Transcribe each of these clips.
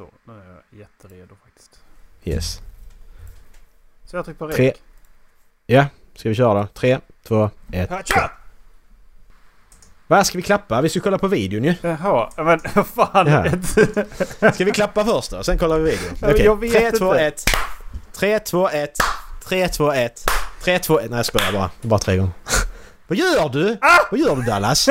Så, nu är jag jätteredo faktiskt. Yes. Så jag trycker på rek. Tre. Ja, ska vi köra då? Tre, två, ett. Hatcha! Vad ska vi klappa? Vi ska kolla på videon ju. Jaha, men vad fan. Ja. Ska vi klappa först då? Sen kollar vi videon. Okej. vet 3, 2, inte. 1. 3, 2, 1. 3, 2, 1. 3, 2, 1. Nej jag skojar bara. Bara tre gånger. Vad gör du? Ah! Vad gör du Dallas?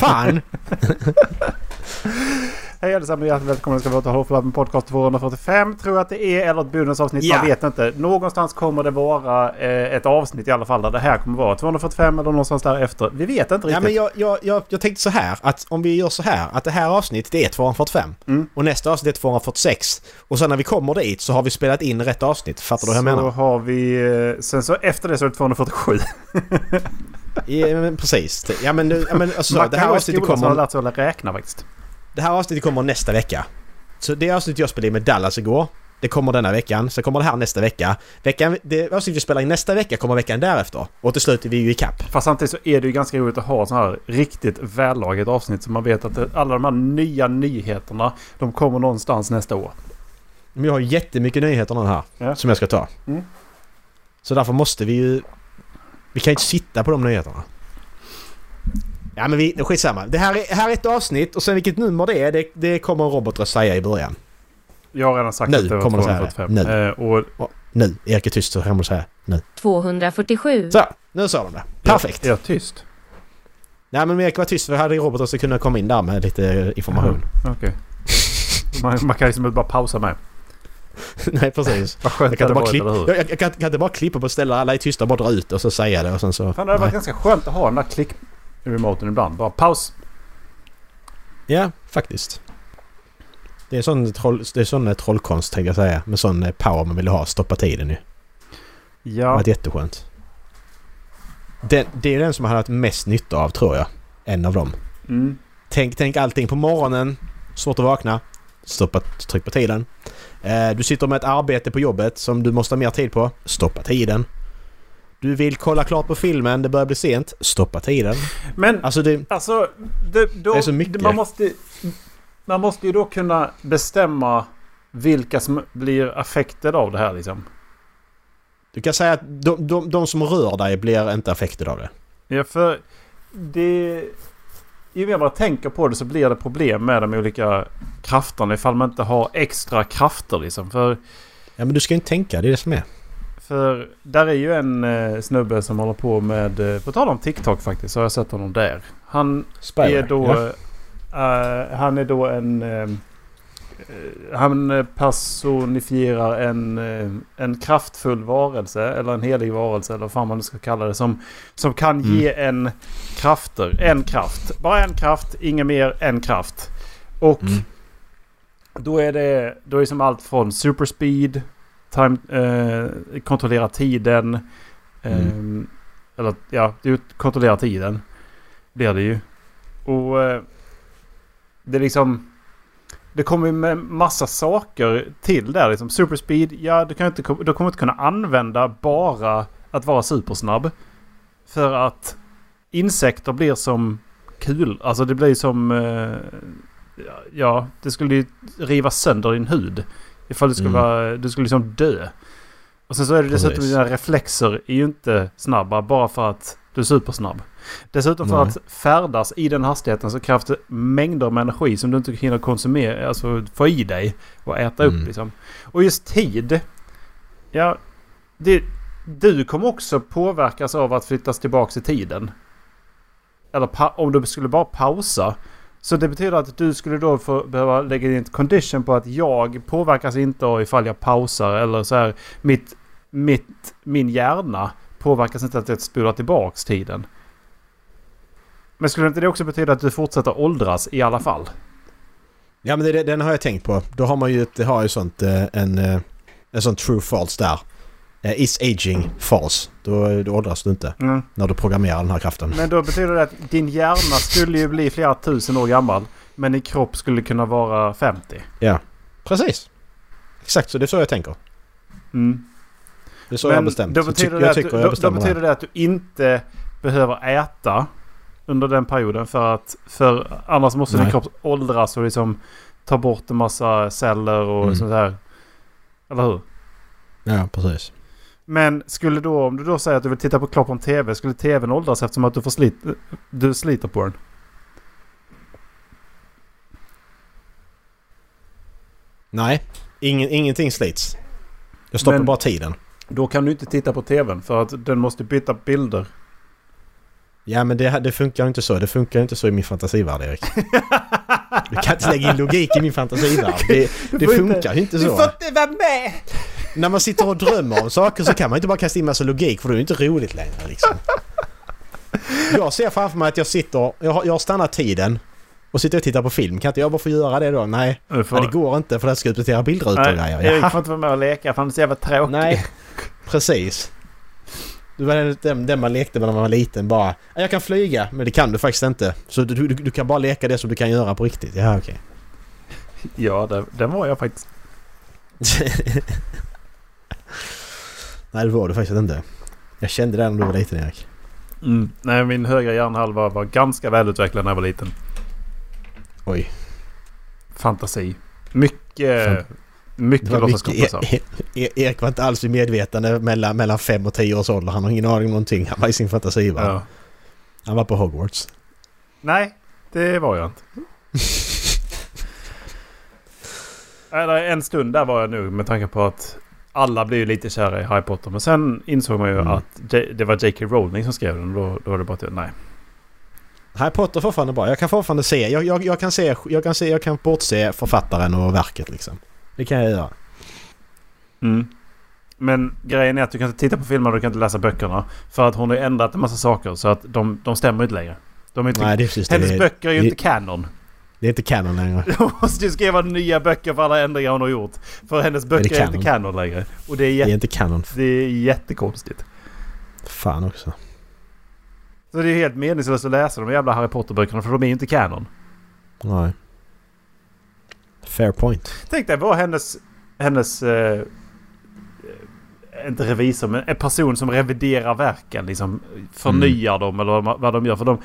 Fan! Hej allesammans och hjärtligt välkomna ska vi Hårdflabben med podcast 245 tror att det är. Eller ett bonusavsnitt, Ja. man vet inte. Någonstans kommer det vara eh, ett avsnitt i alla fall där det här kommer vara 245 eller någonstans därefter. Vi vet inte riktigt. Ja, men jag, jag, jag, jag tänkte så här att om vi gör så här att det här avsnittet är 245 Mm. och nästa avsnitt är 246 och sen när vi kommer dit så har vi spelat in rätt avsnitt. Fattar du vad jag så menar? har vi... eh, Sen så efter det så är det 247. Ja, men precis. Ja men, ja, men alltså, det, Mackan här avsnittet skolan som har kommer, lärt sig att räkna faktiskt. Det här avsnittet kommer nästa vecka. Så det avsnittet jag spelade in med Dallas igår det kommer denna veckan. Sen kommer det här nästa vecka. veckan det avsnittet vi spelar in nästa vecka kommer veckan därefter. Och till slut är vi ju i kapp. Fast samtidigt så är det ju ganska roligt att ha så här riktigt vällaget avsnitt så man vet att det, alla de här nya nyheterna de kommer någonstans nästa år. Men jag har jättemycket nyheter nu här Ja. som jag ska ta. Mm. Så därför måste vi ju... Vi kan ju inte sitta på de nyheterna. Ja men vi... Skitsamma. Det här är, här är ett avsnitt och sen vilket nummer det är det, det kommer en robot att säga i början. Jag har redan sagt Nu att det var kommer de säga det. 245. Nu. Eh, och nu. Erik är tyst så kan man säga nu. 247. Så, nu sa de det. Perfekt. Är jag tyst? Nej men Erik var tyst för jag hade robotar som kunde komma in där med lite information. Okej. Man, man kan liksom inte bara pausa med. Nej precis. Vad skönt Jag kan, det bara klippa, jag, jag, jag, kan, jag kan inte bara klippa på ställen alla är tysta och bara dra ut och så säga det och sen så... Fan, det hade varit ganska skönt att ha den där klick-remoten ibland. Bara paus. Ja, faktiskt. Det är sån, troll, det är sån eh, trollkonst tänkte jag säga. Med sån eh, power man vill ha. Stoppa tiden ju. Det Ja. var jätteskönt. Den, det är den som jag hade haft mest nytta av tror jag. En av dem. Mm. Tänk, tänk allting på morgonen. Svårt att vakna. Stoppa, tryck på tiden. Eh, du sitter med ett arbete på jobbet som du måste ha mer tid på. Stoppa tiden. Du vill kolla klart på filmen, det börjar bli sent. Stoppa tiden. Men Alltså det... alltså... Det, då, Det är så mycket. Man måste, man måste ju då kunna bestämma vilka som blir affekterade av det här liksom. Du kan säga att de, de, de som rör dig blir inte affekterade av det. Ja, för det... Ju mer man tänker på det så blir det problem med de olika krafterna ifall man inte har extra krafter liksom. För, Ja men du ska ju inte tänka, det är det som är. För där är ju en eh, snubbe som håller på med... Eh, på tal om TikTok faktiskt så har jag sett honom där. Han är då... Ja. eh, han är då en... eh, han personifierar en, eh, en kraftfull varelse eller en helig varelse eller vad fan man nu ska kalla det. Som, som kan Mm. ge en krafter. En kraft. Bara en kraft, inget mer, en kraft. Och Mm. då är det då är det som allt från superspeed, time, eh, kontrollera tiden. Eh, Mm. Eller ja, kontrollera tiden. Blir det ju. Och eh, det är liksom... Det kommer ju med massa saker till där. Liksom superspeed, ja du, kan inte, du kommer inte kunna använda bara att vara supersnabb. För att insekter blir som kul. Alltså det blir som... Eh, ja, det skulle ju riva sönder din hud. Ifall du skulle Mm. vara... Du skulle liksom dö. Och sen så är det dessutom Precis. dina reflexer är ju inte snabba bara för att du är supersnabb. Dessutom för Nej. att färdas i den hastigheten så krävs det mängder med energi som du inte hinner konsumera, alltså få i dig och äta upp Mm. liksom. Och just tid. Ja, det, du kommer också påverkas av att flyttas tillbaks i tiden. Eller om du skulle bara pausa. Så det betyder att du skulle då få behöva lägga in ett condition på att jag påverkas inte av ifall jag pausar eller så här. Mitt, mitt, min hjärna påverkas inte att jag spolar tillbaks tiden. Men skulle inte det också betyda att du fortsätter åldras i alla fall? Ja men det, den har jag tänkt på. Då har man ju, det har ju sånt, eh, en, eh, en sån true false där. Eh, Is aging false. Då, då åldras du inte Mm. när du programmerar den här kraften. Men då betyder det att din hjärna skulle ju bli flera tusen år gammal. Men din kropp skulle kunna vara 50. Ja, precis. Exakt så, det är så jag tänker. Mm. Det är så jag har bestämt. Då betyder, det jag att, du- då, då betyder det att du inte behöver äta under den perioden. För att för annars måste din Nej. kropp åldras och liksom tar bort en massa celler och Mm. sånt där. Eller hur? Ja, precis. Men skulle då, om du då säger att du vill titta på klart på en TV, skulle TVn åldras eftersom att du får slit, du sliter på den? Nej, ingen, ingenting slits. Jag stoppar Men- bara tiden. Då kan du inte titta på TVn för att den måste byta bilder. Ja men det, det funkar inte så. Det funkar inte så i min fantasivärld Erik. Du kan inte lägga in logik i min fantasivärld. Det, det får funkar ju inte så. inte vara med! När man sitter och drömmer om saker så kan man inte bara kasta in massa logik för det är ju inte roligt längre liksom. Jag ser framför mig att jag sitter... Jag har, jag har stannat tiden och sitter och tittar på film. Kan inte jag bara få göra det då? Nej. Du får, Nej, det går inte för att jag ska uppdatera bildrutor och grejer. Erik får inte vara med och leka för han är så jävla tråkig. Nej, precis. Det var den, den man lekte med när man var liten bara. "Ja, Jag kan flyga, men det kan du faktiskt inte. Så du, du, du kan bara leka det som du kan göra på riktigt. Ja, okej. Ja, det, den var jag faktiskt. Nej, det var du faktiskt inte. Jag kände det när du var liten Erik. Mm. Nej, min högra hjärnhalva var ganska välutvecklad när jag var liten. Oj. Fantasi. Mycket... Fan. Mycket Det låtsaskompisar. mycket, e, e, Erik var inte alls vid medvetande mellan, mellan 5 och 10 års ålder. Han har ingen aning om någonting. Han var i sin fantasivärld. Ja. Han var på Hogwarts. Nej, det var jag inte. Eller en stund där var jag nu med tanke på att alla blev ju lite kära i Harry Potter. Men sen insåg man ju Mm. att J- det var J.K. Rowling som skrev den. Då, då var det bara att nej. Harry Potter är fortfarande bra. Jag kan fortfarande se. Jag, jag, jag kan se. Jag kan se. Jag kan bortse författaren och verket liksom. Det kan jag göra. Mm. Men grejen är att du kan inte titta på filmer och du kan inte läsa böckerna. För att hon har ändrat en massa saker så att de, de stämmer inte längre. De är inte, Nej, det är precis hennes Det, böcker är ju det- inte kanon. Det är inte canon längre. Hon måste ju skriva nya böcker för alla ändringar hon har gjort. För hennes böcker är, kanon? inte kanon längre. Och det är, Det är inte canon. det är jättekonstigt. Fan också. Så det är helt meningslöst att läsa de jävla Harry Potter-böckerna för de är ju inte kanon. Nej. Fair point. Tänk dig vad hennes... Hennes... Eh, inte revisor men en person som reviderar verken. Liksom förnyar dem eller vad, vad de gör. För de,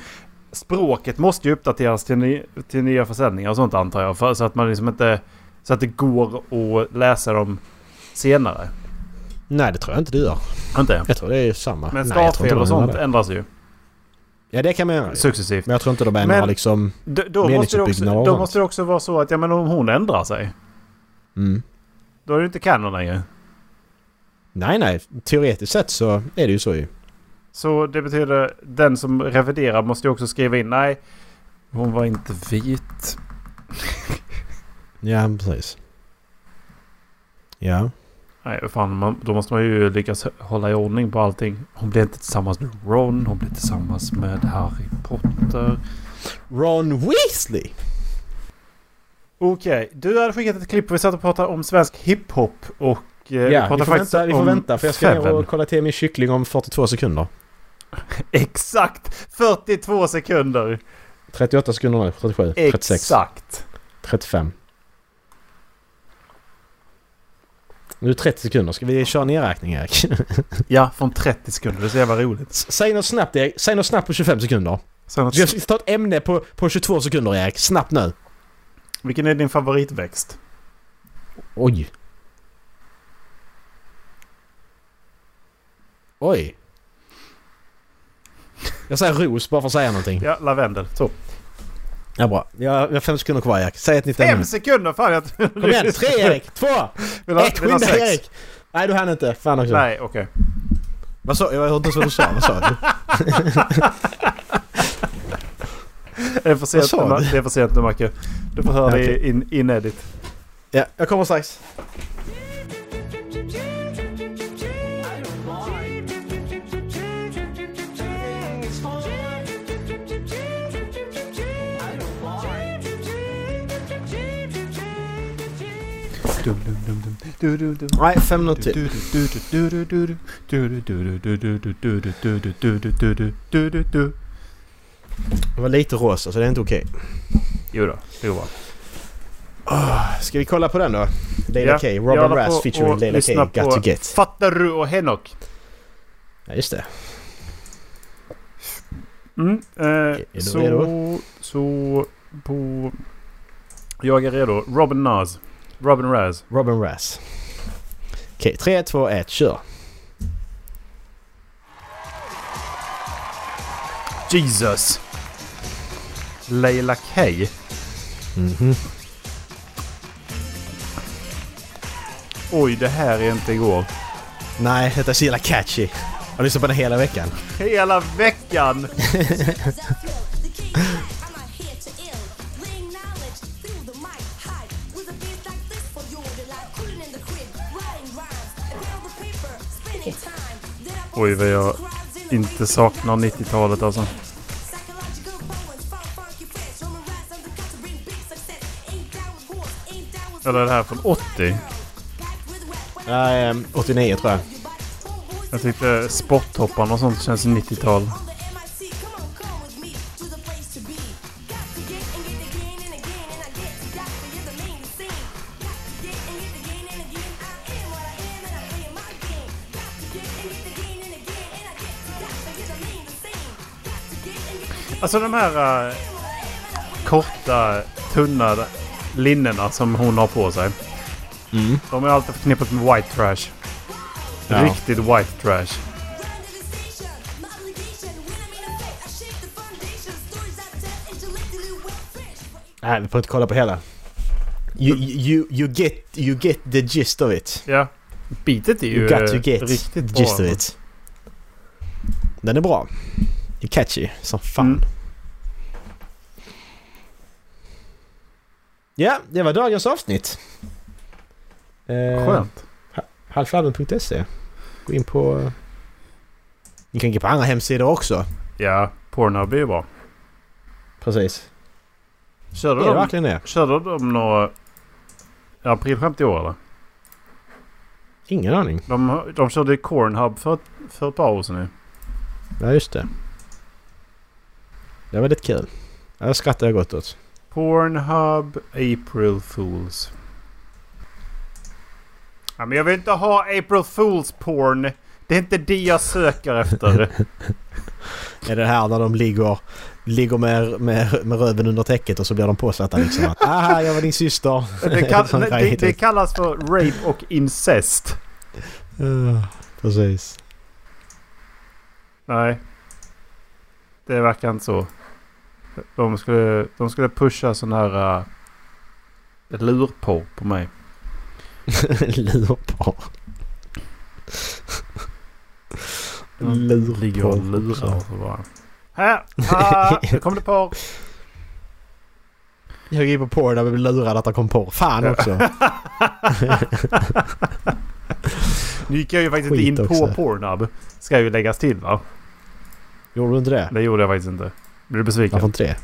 språket måste ju uppdateras till, ny, till nya försäljningar och sånt antar jag. För, så att man liksom inte... Så att det går att läsa dem senare. Nej, det tror jag inte du gör. Inte? Jag tror det är samma. Men stavfel och sånt det. ändras ju. Ja, det kan man göra. Successivt. Men jag tror inte de ändrar Men- liksom... D- då, måste det också, då måste det också vara så att ja, men om hon ändrar sig. Mm. Då är det inte kanon längre. Nej, nej. Teoretiskt sett så är det ju så ju. Så det betyder den som reviderar måste ju också skriva in nej. Hon var inte vit. Ja, precis. Ja. Nej, fan, man, då måste man ju lyckas hålla i ordning på allting. Hon blev inte tillsammans med Ron. Hon blev tillsammans med Harry Potter. Ron Weasley! Okej, du hade skickat ett klipp och vi satt och pratade om svensk hiphop och... Eh, Ja, vi pratade får, vänta, vi får vänta för jag ska ner och kolla till min kyckling om 42 sekunder. Exakt 42 sekunder! 38 sekunder nu, 37, 36, Exakt! 35. Nu är det 30 sekunder. Ska vi köra nedräkning Erik? Ja, från 30 sekunder. Det är så jävla roligt. S- Säg något snabbt Erik. Säg något snabbt på 25 sekunder. Att, Vi ska ta ett ämne på, på 22 sekunder Erik. Snabbt nu. vilken är din favoritväxt? Oj. Oj. Jag säger ros bara för att säga någonting. Ja, lavendel. Så. Ja, bra. Jag har fem sekunder kvar Erik. Säg ett nytt ämne. Fem sekunder! Fan jag... Kom igen! Tre Erik! Två! Vill ha, Ett! Skynda sex? Erik! Nej du hann inte. Fan också. Nej, okej. Vad sa Jag hörde inte ens vad du sa. Vad sa du? Det är för sent, nu, Macke. Du får höra det Okej. in, inedit. Ja, jag kommer strax. Nej, fem minuter till. Det var lite rosa så det är inte okej. Jo då, det går bra. Ska vi kolla på den då? Leila Ja, K. Robin Rass featuring Leila K. Got to get. Fattar du och Henok. Ja, just det. Mm, eh, så, så på... Jag är redo. Robin Nas. Robin Raz. Robin Razz. Okej, 3, 2, 1, kör. Jesus. Leila K. Mhm. Oj, det här är inte igår. Nej, detta är så jävla catchy. Jag har lyssnat på den hela veckan. Hela veckan! Oj, vad jag inte saknar 90-talet alltså. Eller är det här från 80? Ja, ehm, 89 tror jag. Jag tyckte Sporthopparna och sånt känns 90-tal. Alltså de här eh, korta, tunna linnena som hon har på sig. Mm. De är alltid förknippat med white trash. Ja. Riktigt white trash. Nej, vi får inte kolla på hela. You, you, you, get, you get the gist of it. Ja. Beatet är ju You got to get riktigt the bra. gist of it. Den är bra. Det är catchy som fan. Mm. Ja, det var dagens avsnitt. Eh, Skönt. Halvflabben.se. Gå in på... Ni kan gå på andra hemsidor också. Ja, Pornhub är ju bra. Precis. Körde Det är de, verkligen det. körde de några aprilskämt i år eller? Ingen aning. De, de körde Cornhub för, för ett par år sedan nu. Ja, just det. Det var lite kul. Det skrattar jag gott åt. Pornhub April Fools. Ja, men jag vill inte ha April Fools porn. Det är inte det jag söker efter. Är det här när de ligger, ligger med, med, med röven under täcket och så blir de påsatta liksom att Aha, jag var din syster. det, kall, det, det kallas för rape och incest. Ja, precis. Nej. Det verkar inte så. De skulle, de skulle pusha sån här uh, lurporr på mig. Lurpar. Ligger och lurar. Så bara. Här! Ah, nu kom det porr. Jag gick på porr där vi blev lurade att det kom porr. Fan också. Nu gick jag ju faktiskt inte in också. på Pornhub. Ska ju läggas till va? Gjorde du inte det? Det gjorde jag faktiskt inte. Blev besviken. Varför inte det?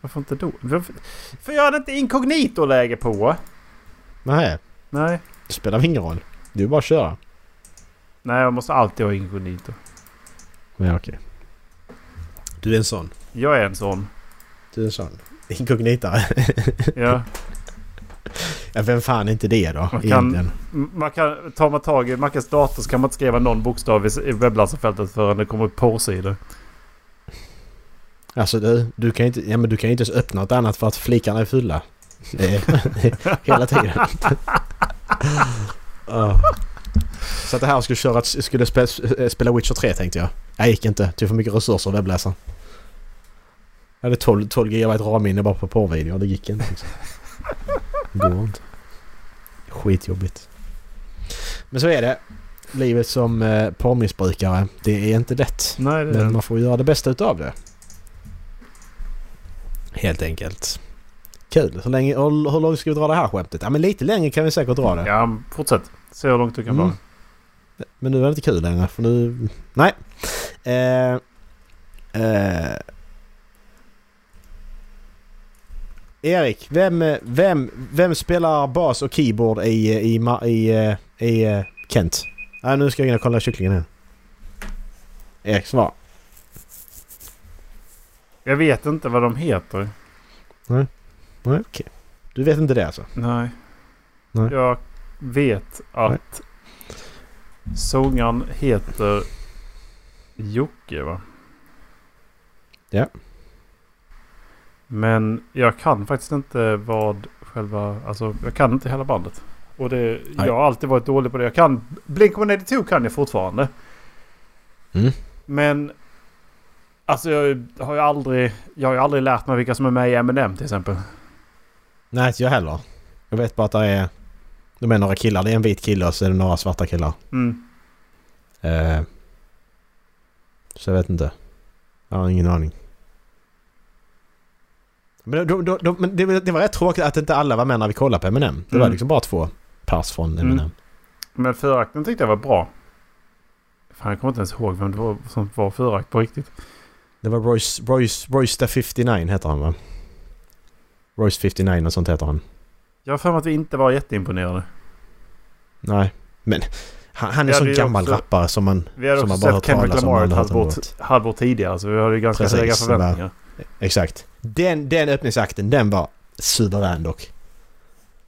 Varför inte då? Varför? För jag hade inte inkognito-läge på. Nej, Nej. det spelar ingen roll. Du är bara att köra. Nej, jag måste alltid ha inkognito. Ja, okej. Du är en sån. Jag är en sån. Du är en sån. Inkognitare. Ja. ja, vem fan är inte det då? Man kan- Egentligen. Man kan, tar man tag i Mackes dator så kan man inte skriva någon bokstav i webbläsarfältet förrän det kommer upp porrsidor. Alltså du, du kan ju inte, ja, men du kan ju inte ens öppna något annat för att flikarna är fulla. Hela tiden. Ah. Så att det här skulle köra, skulle spela, spela Witcher 3 tänkte jag. Jag gick inte. Tog för mycket resurser att webbläsa. Jag hade 12, 12 GB RAM-minne bara på porrvideor. Det gick inte. Liksom. Går inte. Skitjobbigt. Men så är det. Livet som eh, porrmissbrukare. Det är inte lätt. Nej, det är Men det. man får göra det bästa utav det. Helt enkelt. Kul. Hur, länge, hur, hur långt ska vi dra det här skämtet? Ja men lite längre kan vi säkert dra det. Ja, fortsätt. Se hur långt du kan Mm. dra. Men nu är det inte kul längre för nu... Nej. Eh, eh, Erik, vem, vem, vem spelar bas och keyboard i, i, i, i, i eh, Kent? Nej, nu ska jag in och kolla kycklingen här. Erik, svar. Jag vet inte vad de heter. Nej, okej. Du vet inte det alltså? Nej. Nej. Jag vet att sångaren heter Jocke va? Ja. Men jag kan faktiskt inte vad själva... Alltså jag kan inte hela bandet. Och det, jag har alltid varit dålig på det. Jag kan... Blink-182 kan jag fortfarande. Mm. Men... Alltså jag har ju aldrig... Jag har ju aldrig lärt mig vilka som är med i M&M till exempel. Nej, inte jag heller. Jag vet bara att det är... De är några killar. Det är en vit kille och så är det några svarta killar. Mm. Eh, så jag vet inte. Jag har ingen aning. Men, de, de, de, men det, var- det var rätt tråkigt att inte alla var med när vi kollade på M&M. Det var Mm. liksom bara två pers från M&M. Mm. Men förakten tyckte jag var bra. Fan jag kommer inte ens ihåg vem det var som var förakt på riktigt. Det var Royce, Royce, Royce the 59 heter han va? Royce 59 och sånt heter han. Jag har för mig att vi inte var jätteimponerade. Nej, men han, han är Vi så hade ju gammal också- rappare som man... Vi hade Som också man bara sett hört Kendrick talas om Lamar ett och hört om halvår, låt. halvår tidigare. Så vi hade ju ganska Precis, höga förväntningar. Exakt. Den, den öppningsakten, den var suverän dock.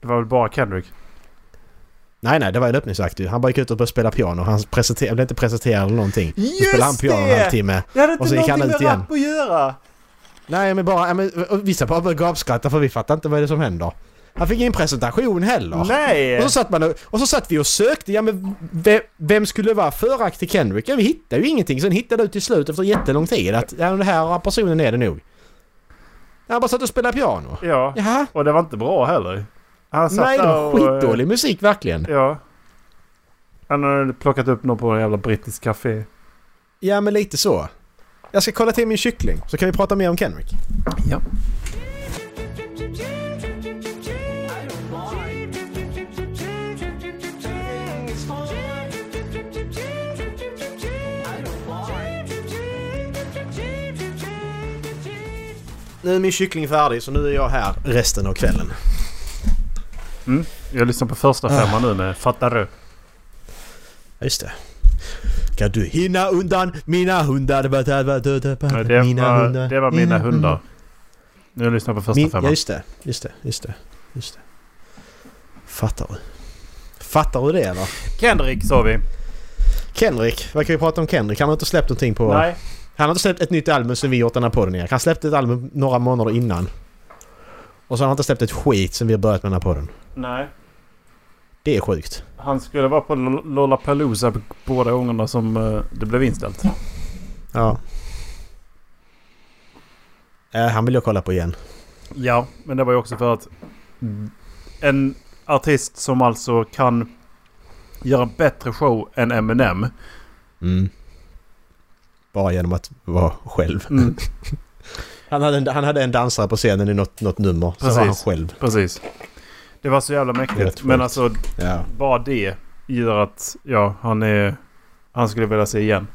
Det var väl bara Kendrick? Nej, nej, det var en öppningsakt ju. Han bara gick ut och började spela piano. Han presenterade, blev inte presenterad eller någonting. Då spelade han piano en halvtimme. Det hade inte Och så gick han någonting ut med igen. att göra! Nej, men bara... Men, vissa bara började gapskratta för vi fattade inte vad det är som händer. Han fick ingen presentation heller. Nej! Och så, satt man och, och så satt vi och sökte, ja men vem, vem skulle vara förakt till Kendrick? Ja vi hittade ju ingenting. Sen hittade du till slut efter jättelång tid att ja, den här personen är det nog. Han bara satt och spelade piano. Ja, Jaha? och det var inte bra heller. Han satt Nej, det var och, eh, skitdålig musik verkligen. Ja. Han hade plockat upp någon på en jävla brittisk café. Ja men lite så. Jag ska kolla till min kyckling så kan vi prata mer om Kendrick. Ja. Nu är min kyckling färdig så nu är jag här resten av kvällen. Mm. Jag lyssnar på första femman nu med Fattar du? Ja, just det. Kan du hinna undan mina hundar? Nej, Det mina var, hundar. det var mina hundar. Nu jag lyssnar på första Min, ja, femman. just det. Just det. Just det. Just det. Fattar du? Fattar du det eller? Kendrick sa vi. Kendrick. Vad kan vi prata om Kendrick? Han har inte släppt någonting på... Nej. Han har inte släppt ett nytt album sen vi gjort den här podden Erik. Han släppte ett album några månader innan. Och så har han inte släppt ett skit sen vi har börjat med den här podden. Nej. Det är sjukt. Han skulle vara på Lo- Lollapalooza på båda gångerna som eh, det blev inställt. Ja. Äh, han vill jag kolla på igen. Ja, men det var ju också för att en artist som alltså kan göra en bättre show än Eminem. Mm. Bara genom att vara själv. Mm, Han hade, en, han hade en dansare på scenen i något, något nummer. Så var han Precis. själv. precis. Det var så jävla Det mäktigt. Men sjukt. alltså Ja. bara det gör att ja, han är... Han skulle vilja se igen.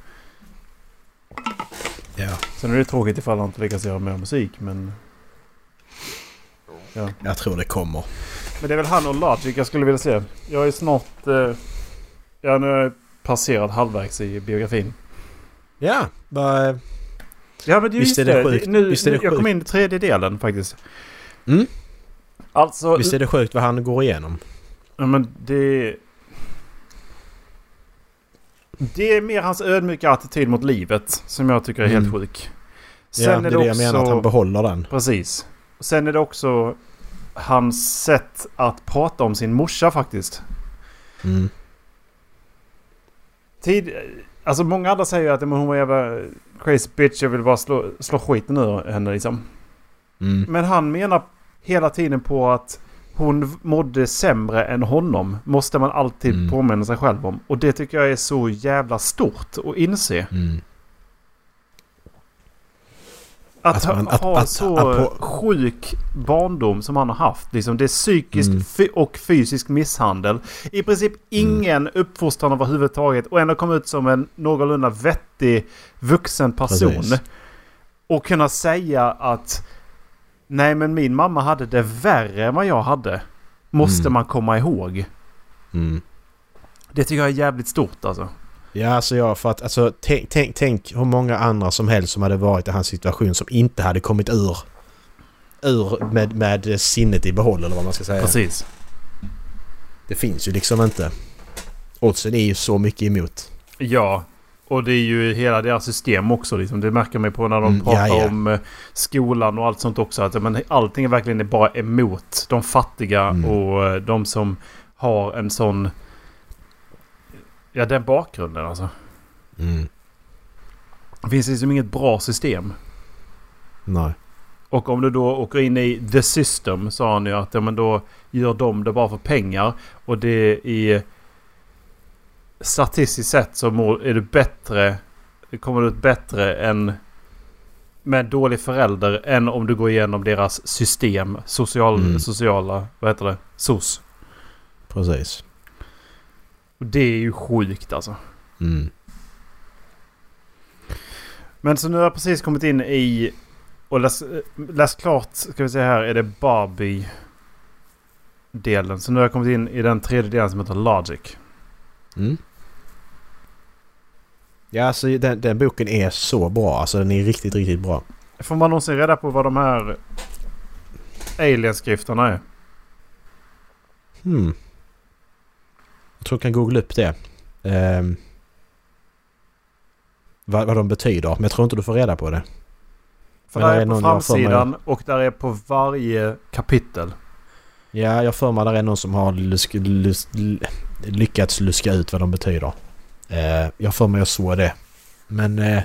ja. Sen är det tråkigt ifall han inte lyckas göra mer musik men... Ja. Jag tror det kommer. Men det är väl han och Logic jag skulle vilja se. Jag är snart... Eh, ja, nu jag passerat halvvägs i biografin. Ja. Bara, Ja men det, Visst just är det sjukt. Nu, Visst är det nu, jag kom sjukt. in i tredje delen faktiskt. Mm. Alltså... visst är det sjukt vad han går igenom? Ja men det... Det är mer hans ödmjuka attityd mot livet som jag tycker är helt Mm. sjuk. ja, det är det jag menar. Att han behåller den. Precis. Sen är det också hans sätt att prata om sin morsa faktiskt. Mm. Tid, alltså många andra säger ju att hon var jävla crazy bitch. Jag vill bara slå, slå skiten ur henne liksom. Mm. Men han menar hela tiden på att hon mådde sämre än honom. Måste man alltid Mm. påminna sig själv om. Och det tycker jag är så jävla stort att inse. Mm. Att, Att man- ha att- ha att- så att sjuk barndom som han har haft. Liksom det är psykisk Mm. och fysisk misshandel. I princip ingen uppfostran överhuvudtaget. Och ändå komma ut som en någorlunda vettig vuxen person. Precis. Och kunna säga att Nej men min mamma hade det värre än vad jag hade. Måste Mm. man komma ihåg. Mm. Det tycker jag är jävligt stort alltså. Ja, alltså jag för att alltså tänk, tänk, tänk hur många andra som helst som hade varit i hans situation som inte hade kommit ur ur med, med sinnet i behåll eller vad man ska säga. Precis. Det finns ju liksom inte. Oddsen är ju så mycket emot. Ja. Och det är ju hela deras system också. Liksom. Det märker man ju på när de Mm, pratar ja, ja. om eh, skolan och allt sånt också. Att, men, allting är verkligen bara emot de fattiga Mm. och eh, de som har en sån... Ja, den bakgrunden alltså. Mm. Det finns liksom inget bra system. Nej. Och om du då åker in i the system sa han ju att ja, men då gör de det bara för pengar. Och det är statistiskt sett så mår, är du bättre. Det kommer du ut bättre än med dålig förälder än om du går igenom deras system. Social, Mm. Sociala, vad heter det? SOS. Precis. Och det är ju sjukt alltså. Mm. Men så nu har jag precis kommit in i och läst, läst klart, ska vi se här, är det Barbie-delen. Så nu har jag kommit in i den tredje delen som heter Logic. Mm. Ja, alltså den, den boken är så bra. Alltså den är riktigt, riktigt bra. Får man någonsin reda på vad de här alien-skrifterna är? Hmm. Jag tror jag kan googla upp det. Ehm. vad, vad de betyder. Men jag tror inte du får reda på det. För där det är på mig- framsidan och där är på varje kapitel. Ja, jag för mig där är någon som har lyckats luska ut vad de betyder. Eh, jag för mig jag såg det. Men eh,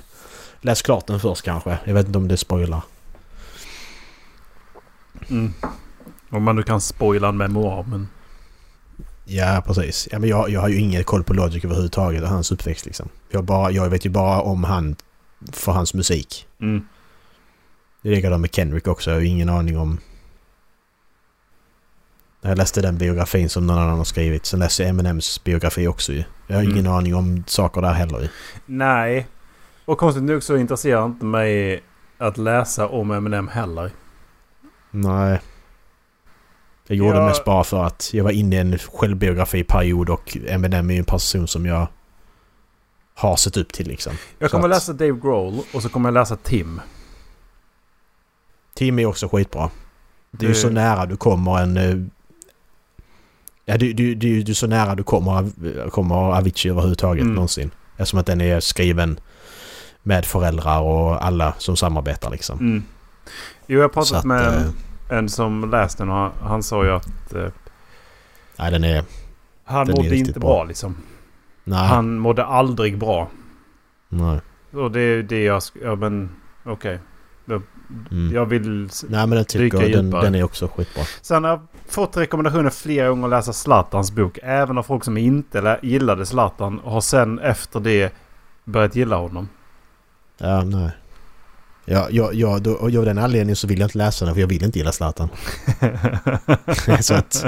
läs klart den först kanske. Jag vet inte om det spoilar. Mm. Om man nu kan spoila en memoar men... Ja, precis. Ja, men jag, jag har ju ingen koll på Logic överhuvudtaget och hans uppväxt liksom. Jag, bara, jag vet ju bara om han för hans musik. Mm. Det är likadant med Kendrick också. Jag har ju ingen aning om... Jag läste den biografin som någon annan har skrivit. Sen läste jag Eminems biografi också ju. Jag har Mm. ingen aning om saker där heller ju. Nej. Och konstigt nog så intresserar inte mig att läsa om Eminem heller. Nej. Jag gjorde det Jag- mest bara för att jag var inne i en självbiografiperiod och Eminem är ju en person som jag har sett upp till liksom. Jag kommer att- läsa Dave Grohl och så kommer jag läsa Tim. Tim är också skitbra. Det är ju så nära du kommer en... Ja, du, du, du, du är så nära du kommer, kommer Avicii överhuvudtaget Mm. någonsin. Eftersom att den är skriven med föräldrar och alla som samarbetar liksom. Mm. Jo, jag har pratat att, med en, eh, en som läste den och han, han sa ju att eh, Nej, den är... han Den är mådde riktigt inte bra. bra liksom. Nej. Han mådde aldrig bra. nej. Och det är det jag... Ja men okej. Mm. Jag vill... Nej men den tycker jag, den, den är också skitbra. Sen har jag fått rekommendationer flera gånger att läsa Zlatans bok. Även av folk som inte gillade Zlatan och har sen efter det börjat gilla honom. Ja, nej. Ja, ja, ja då, och av den anledningen så vill jag inte läsa den för jag vill inte gilla Zlatan. så att...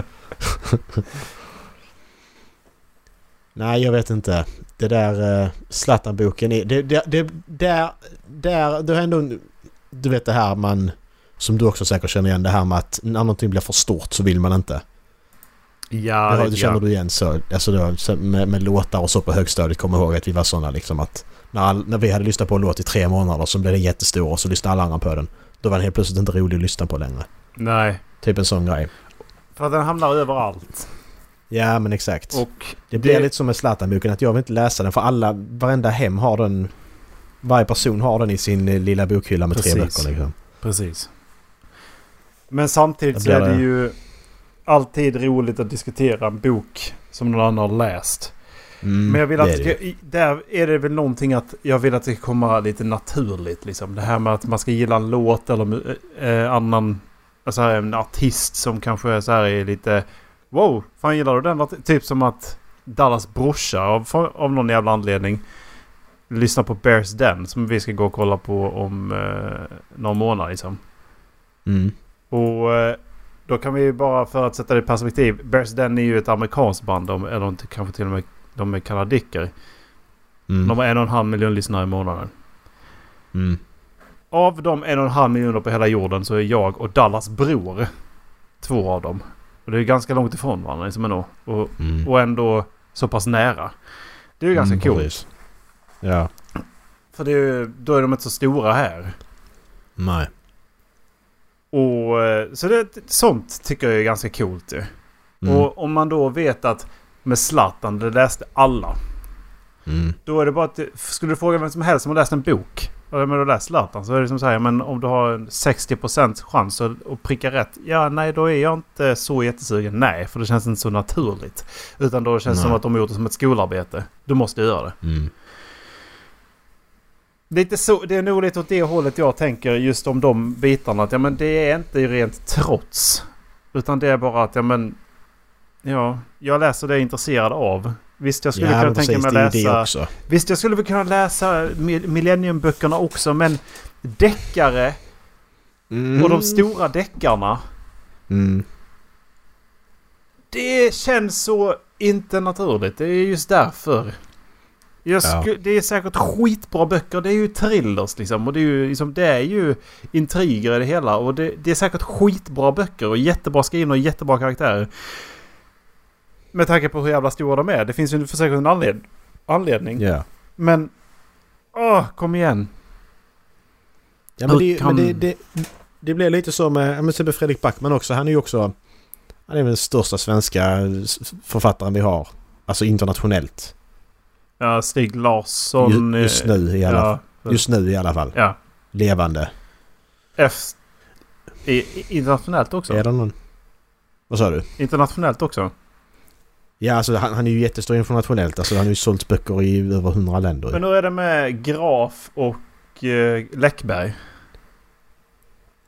Nej, jag vet inte. Det där uh, Zlatan-boken är... Det, det, det, där, där, det har ändå... Du vet det här man... Som du också säkert känner igen det här med att när någonting blir för stort så vill man inte. ja, det, det känner grann. du igen så. Alltså då, med, med låtar och så på högstadiet kommer ihåg att vi var sådana liksom att... När, all, när vi hade lyssnat på en låt i tre månader så blev den jättestor och så lyssnade alla andra på den. Då var den helt plötsligt inte rolig att lyssna på längre. Nej. Typ en sån grej. För att den hamnar överallt. Ja men exakt. Och det blir det- lite som med Zlatan-boken att jag vill inte läsa den för alla, varenda hem har den... Varje person har den i sin eh, lilla bokhylla med tre Precis. böcker liksom. Precis. Men samtidigt Det så är det det. ju alltid roligt att diskutera en bok som någon annan har läst. Mm, Men jag vill att det det är det ska, i- där är det väl någonting att jag vill att det ska komma lite naturligt liksom. Det här med att man ska gilla en låt eller mu- eh, annan, alltså en artist som kanske så här är lite Wow, fan gillar du den? arti-" Typ som att Dallas brorsa av, av någon jävla anledning lyssnar på Bears Den som vi ska gå och kolla på om eh, några månader liksom. Mm. Och eh, då kan vi bara för att sätta det i perspektiv. Bears Den är ju ett amerikanskt band. De, eller inte, kanske till och med de är kanadicker. Mm. De har en och en halv miljon lyssnare i månaden. Mm. Av de en och en halv miljoner på hela jorden så är jag och Dallas bror två av dem. Och det är ganska långt ifrån varandra liksom ändå. Och, Mm. och ändå så pass nära. Det är ju ganska Mm, coolt. Ja. För det då är de inte så stora här. Nej. Och, eh, så det, sånt tycker jag är ganska coolt ju. Mm. Och om man då vet att med Zlatan, det läste alla. Mm. Då är det bara att... Skulle du fråga vem som helst som har läst en bok. Men du har läst Zlatan så är det som säger men om du har en 60% chans att, pricka rätt. Ja, nej då är jag inte så jättesugen. Nej, för det känns inte så naturligt. Utan då känns det som att de har gjort det som ett skolarbete. Du måste göra det. Mm. Lite så, det är nog lite åt det hållet jag tänker just om de bitarna. Att ja, men det är inte rent trots. Utan det är bara att ja, men, ja, jag läser det jag är intresserad av. Visst jag skulle Ja, kunna tänka mig att läsa... Visst jag skulle kunna läsa Mi- Millenniumböckerna också men deckare Mm. och de stora deckarna. Mm. Det känns så inte naturligt. Det är just därför. Jag Ja. Det är säkert skitbra böcker. Det är ju thrillers liksom. Och det är ju, liksom, det är ju intriger i det hela. Och det, det är säkert skitbra böcker och jättebra skrivna och jättebra karaktärer. Med tanke på hur jävla stora de är. Det finns ju för säkert en anled anledning. Ja. Men... Åh, kom igen. Ja, men det, kan- men det, det, det blir lite så med, men med Fredrik Backman också. Han är ju också... Han är väl den största svenska författaren vi har. Alltså internationellt. Ja, Stig Larsson... Ju- just eh, nu i alla ja, Just nu i alla fall. Ja. Levande. I, i- internationellt också? Är det någon? Vad sa du? Internationellt också? Ja, alltså han, han är ju jättestor internationellt. Alltså han har ju sålt böcker i över hundra länder. Men hur är det med Graf och eh, Läckberg?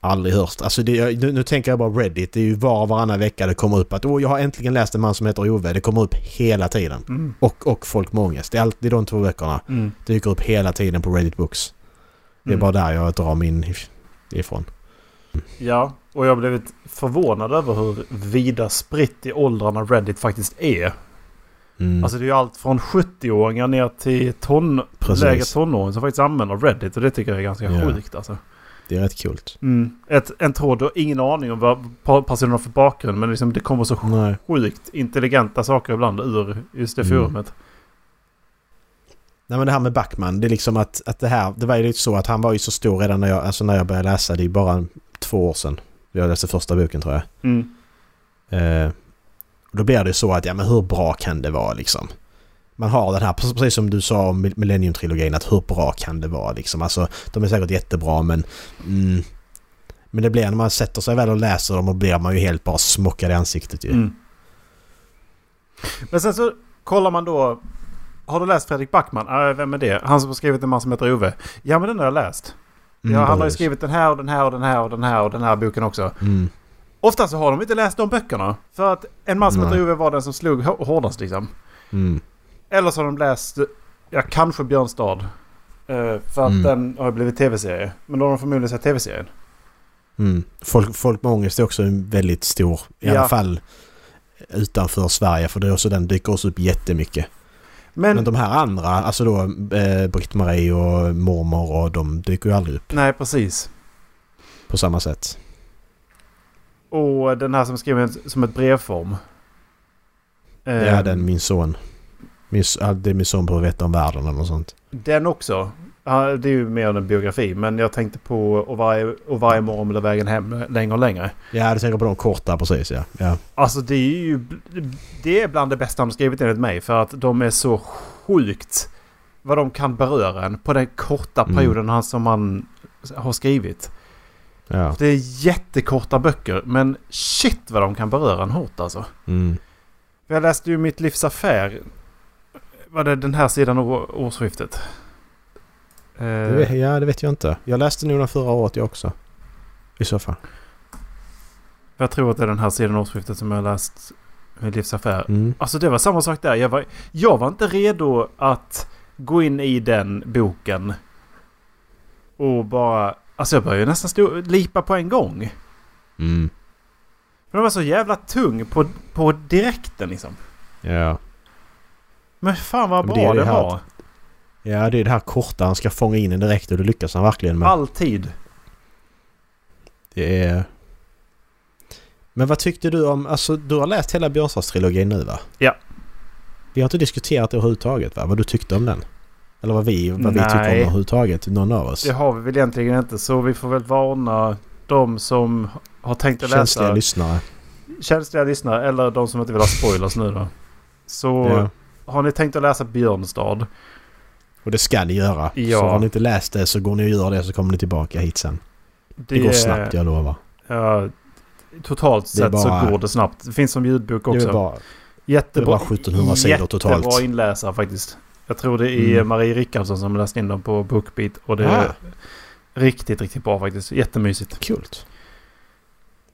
Aldrig hört. Alltså det, nu, nu tänker jag bara Reddit. Det är ju var och varannan vecka det kommer upp att åh, jag har äntligen läst en man som heter Ove. Det kommer upp hela tiden. Mm. Och, och folk med ångest. Det är alltid de två böckerna. Mm. Det dyker upp hela tiden på Reddit Books. Det är Mm. bara där jag drar min if- ifrån. Ja, och jag har blivit förvånad över hur vida spritt i åldrarna Reddit faktiskt är. Mm. Alltså det är ju allt från 70-åringar ner till ton, lägre tonåringar som faktiskt använder Reddit. Och det tycker jag är ganska Ja. sjukt alltså. Det är rätt kul. Mm. Ett, en tråd, du har ingen aning om vad personen har för bakgrund. Men liksom det kommer så Nej. sjukt intelligenta saker ibland ur just det Mm. forumet. Nej men det här med Backman. Det är liksom att, att det här. Det var ju lite så att han var ju så stor redan när jag, alltså när jag började läsa. Det är bara två år sedan. Jag läste första boken tror jag. Mm. Eh, då blir det så att ja men hur bra kan det vara liksom? Man har den här, precis som du sa om Millennium-trilogin, att hur bra kan det vara liksom? Alltså de är säkert jättebra men... Mm, men det blir när man sätter sig väl och läser dem och blir man ju helt bara smockad i ansiktet ju. Mm. Men sen så kollar man då. Har du läst Fredrik Backman? Äh, vem är det? Han som har skrivit en man som heter Ove. Ja men den har jag läst. Mm, ja, han har ju skrivit den här och den här och den här och den här och den här boken också. Mm, Ofta så har de inte läst de böckerna. För att en man som heter Ove var den som slog hå- hårdast liksom. mm, Eller så har de läst, ja kanske Björnstad. Eh, för att Mm. den har blivit tv-serie. Men då har de förmodligen sett tv-serien. mm. Folk, folk med ångest är också en väldigt stor, i Ja. alla fall utanför Sverige för det är också, den dyker också upp jättemycket. Men, Men de här andra, alltså då eh, Britt-Marie och mormor och de dyker ju aldrig upp nej precis. på samma sätt. Och den här som skriver som ett brevform. Eh, Ja, den min son. Min, s- ja, det är min son behöver veta om världen eller något sånt. Den också. Ja, det är ju mer en biografi. Men jag tänkte på och varje, och varje morgon blir vägen hem längre och längre. Ja, du tänker på de korta precis ja. ja. Alltså det är ju... Det är bland det bästa har skrivit enligt mig. För att de är så sjukt vad de kan beröra en på den korta Mm. perioden han, som han har skrivit. ja. Det är jättekorta böcker. Men shit vad de kan beröra en hårt alltså. Mm. Jag läste ju Mitt livs affär. Var det den här sidan av årsskiftet? Eh, Det vet, ja, det vet jag inte. Jag läste nog den förra året jag också. I så fall. Jag tror att det är den här sidan av årsskiftet som jag har läst Mitt livs affär. Mm. Alltså det var samma sak där. Jag var, jag var inte redo att gå in i den boken. Och bara... Alltså jag började nästan stå, lipa på en gång. Mm. Den var så jävla tung på, på direkten liksom. Ja. Men fan vad bra det det, det här var. Ja, det är det här korta. Han ska fånga in en direkt och det lyckas han verkligen med. Alltid. Det är... Men vad tyckte du om... Alltså, du har läst hela Björnstad-trilogin nu va? Ja. Vi har inte diskuterat det överhuvudtaget va? Vad du tyckte om den? Eller vad vi, vad vi tycker om den överhuvudtaget. Någon av oss. Det har vi väl egentligen inte. Så vi får väl varna de som har tänkt att Känsliga läsa. lyssnare. Känsliga lyssnare. Eller de som inte vill ha spoilers nu då. Så Ja. Har ni tänkt att läsa Björnstad? Och det ska ni göra. Ja. Så har ni inte läst det så går ni och gör det så kommer ni tillbaka hit sen. Det, går snabbt, jag lovar. Ja, totalt Det är sett så bara- går det snabbt. Det finns som ljudbok Det är också. bara, det är Jättebra, bara 1700 sidor totalt. Jättebra inläsare faktiskt. Jag tror det är Mm. Marie Rickardsson som läst in dem på Bookbeat. Och det är Ah. riktigt, riktigt bra faktiskt. Jättemysigt. Kul.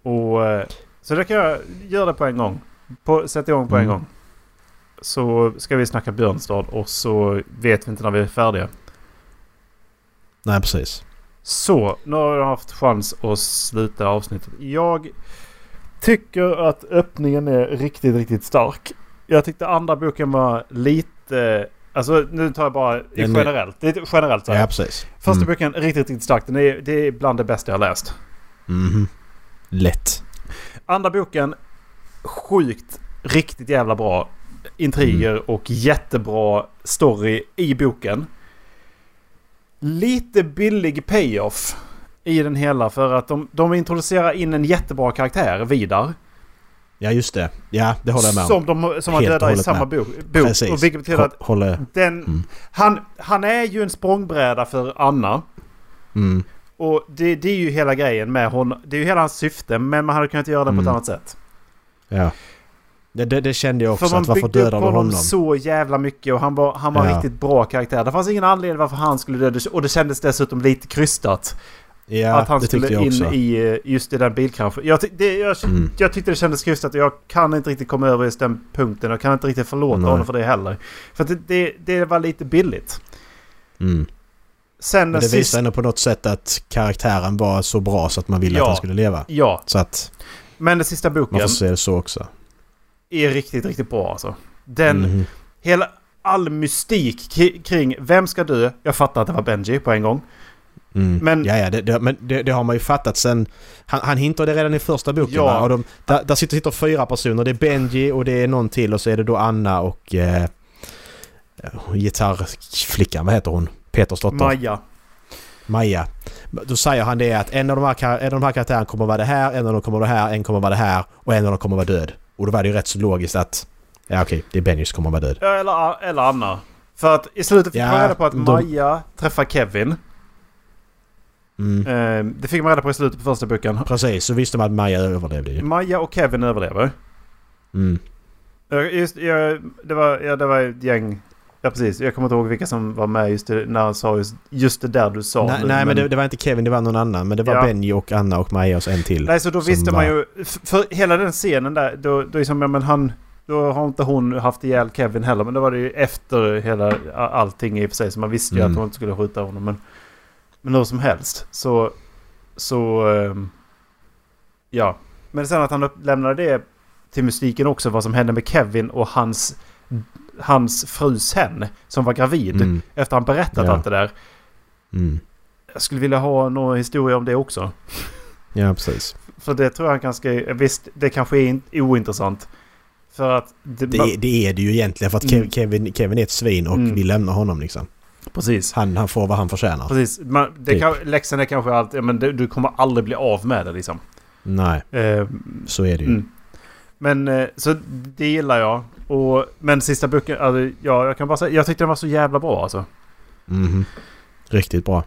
Och, eh, så det kan jag göra det på en gång. På, sätt igång på en Mm. gång. Så ska vi snacka Björnstad och så vet vi inte när vi är färdiga. Nej, precis. Så, nu har jag haft chans att sluta avsnittet. Jag tycker att öppningen är riktigt, riktigt stark. Jag tyckte andra boken var lite... Alltså nu tar jag bara Den är- generellt. Lite generellt så här. Ja, precis. Första Mm. boken riktigt, riktigt stark. Den är, det är bland det bästa jag läst. Mhm. Lätt. Andra boken, sjukt, riktigt jävla bra intriger Mm. och jättebra story i boken. Lite billig payoff i den hela för att de, de introducerar in en jättebra karaktär, Vidar. Ja, just det. Ja, det håller jag med om. Som, de, som man dödar i samma med. bok. bok. Precis. Och vilket betyder att Hå- Håller... den, Mm. han, han är ju en språngbräda för Anna. Mm. Och det, det är ju hela grejen med honom. Det är ju hela hans syfte men man hade kunnat göra det på ett Mm. annat sätt. Ja. Det, det, det kände jag också. För man Att varför du honom, honom? så jävla mycket och han var, han var Ja. riktigt bra karaktär. Det fanns ingen anledning varför han skulle dö. Och det kändes dessutom lite krystat. Ja, att han skulle in också. i eh, just i den bilkraschen. Jag, det, jag, Mm. jag tyckte det kändes krystat och jag kan inte riktigt komma över just den punkten. Jag kan inte riktigt förlåta Nej. honom för det heller. För det, det, det var lite billigt. Mm. Sen Men det visar sista... ändå på något sätt att karaktären var så bra så att man ville Ja. att han skulle leva. Ja, Så att men den sista man boken får se det så också. Är riktigt, riktigt bra alltså. Den, Mhm. hela, all mystik kring vem ska dö. Jag fattar att det var Benji på en gång. Mm. Men- ja, ja, det, det, men det, det har man ju fattat sen... Han, han hintade redan i första boken Ja. Och de, där, där sitter, sitter fyra personer. Det är Benji och det är någon till och så är det då Anna och... Eh, gitarrflickan, vad heter hon? Peters dotter. Maja. Maja. Då säger han det att en av de här, en av de här karaktärerna kommer vara det här, en av dem kommer vara det här, en kommer vara det här och en av dem kommer vara död. Och då var det ju rätt så logiskt att... Ja okej, det är Benji som kommer vara död. Ja, eller, eller Anna. För att i slutet fick Ja, man reda på att de- Maja träffar Kevin. Mm. Eh, det fick man reda på i slutet på första boken. Precis, så visste man att Maja överlevde ju. Maja och Kevin överlever. Mm. Just, ja, det, var, ja, det var ett gäng... Ja precis, jag kommer inte ihåg vilka som var med just det, när han sa just, just det där du sa. nej, nu, nej men det, det var inte Kevin, det var någon annan. Men det var Ja. Benji och Anna och Maja och så en till. Nej, så då visste man var- ju... f- För hela den scenen där, då, då som, ja, men han... Då har inte hon haft ihjäl Kevin heller. Men då var det ju efter hela allting i och för sig. Så man visste ju Mm. att hon inte skulle skjuta honom. Men, men hur som helst. Så... Så... ehm, ja. Men sen att han lämnade det till mystiken också. Vad som hände med Kevin och hans... Hans frus hen. Som var gravid. Mm. Efter han berättat Ja. allt det där. Mm. Jag skulle vilja ha någon historia om det också. Ja, precis. För det tror jag ganska... Visst, det kanske är in- ointressant. För att... Det, Det, det är det ju egentligen för att Mm. Kev- Kevin, Kevin är ett svin och Mm. vi lämnar honom liksom. precis. Han, han får vad han förtjänar. Precis. Man, det Typ. kan, läxan är kanske allt... Ja, men det, du kommer aldrig bli av med det liksom. Nej, Eh, så är det ju. mm. Men eh, så det gillar jag. Och, men sista boken... Alltså, ja, jag kan bara säga... Jag tyckte den var så jävla bra alltså. Mhm. Riktigt bra.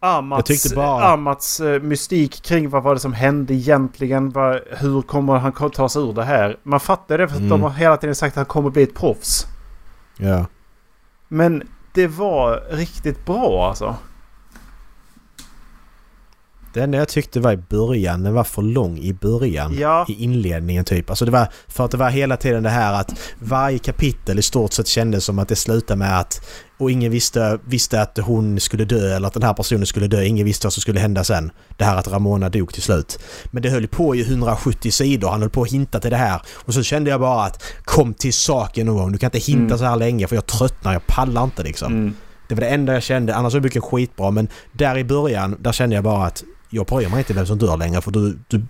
Amats, Jag tyckte bara- Amats eh, mystik kring vad var det som hände egentligen. Vad, hur kommer han ta sig ur det här? Man fattar det för att Mm. de har hela tiden sagt att han kommer bli ett proffs. Ja. Men det var riktigt bra alltså. Det enda jag tyckte var i början, den var för lång i början. Ja. I inledningen typ. Alltså det var för att det var hela tiden det här att varje kapitel i stort sett kändes som att det slutade med att och ingen visste, visste att hon skulle dö eller att den här personen skulle dö. Ingen visste vad som skulle hända sen. Det här att Ramona dog till slut. Men det höll på i 170 sidor. Han höll på att hinta till det här. Och så kände jag bara att kom till saken någon gång. Du kan inte hinta Mm. så här länge för jag tröttnar. Jag pallar inte liksom. Mm. Det var det enda jag kände. Annars var boken skitbra men där i början där kände jag bara att jag bryr mig inte vem som dör längre för du, du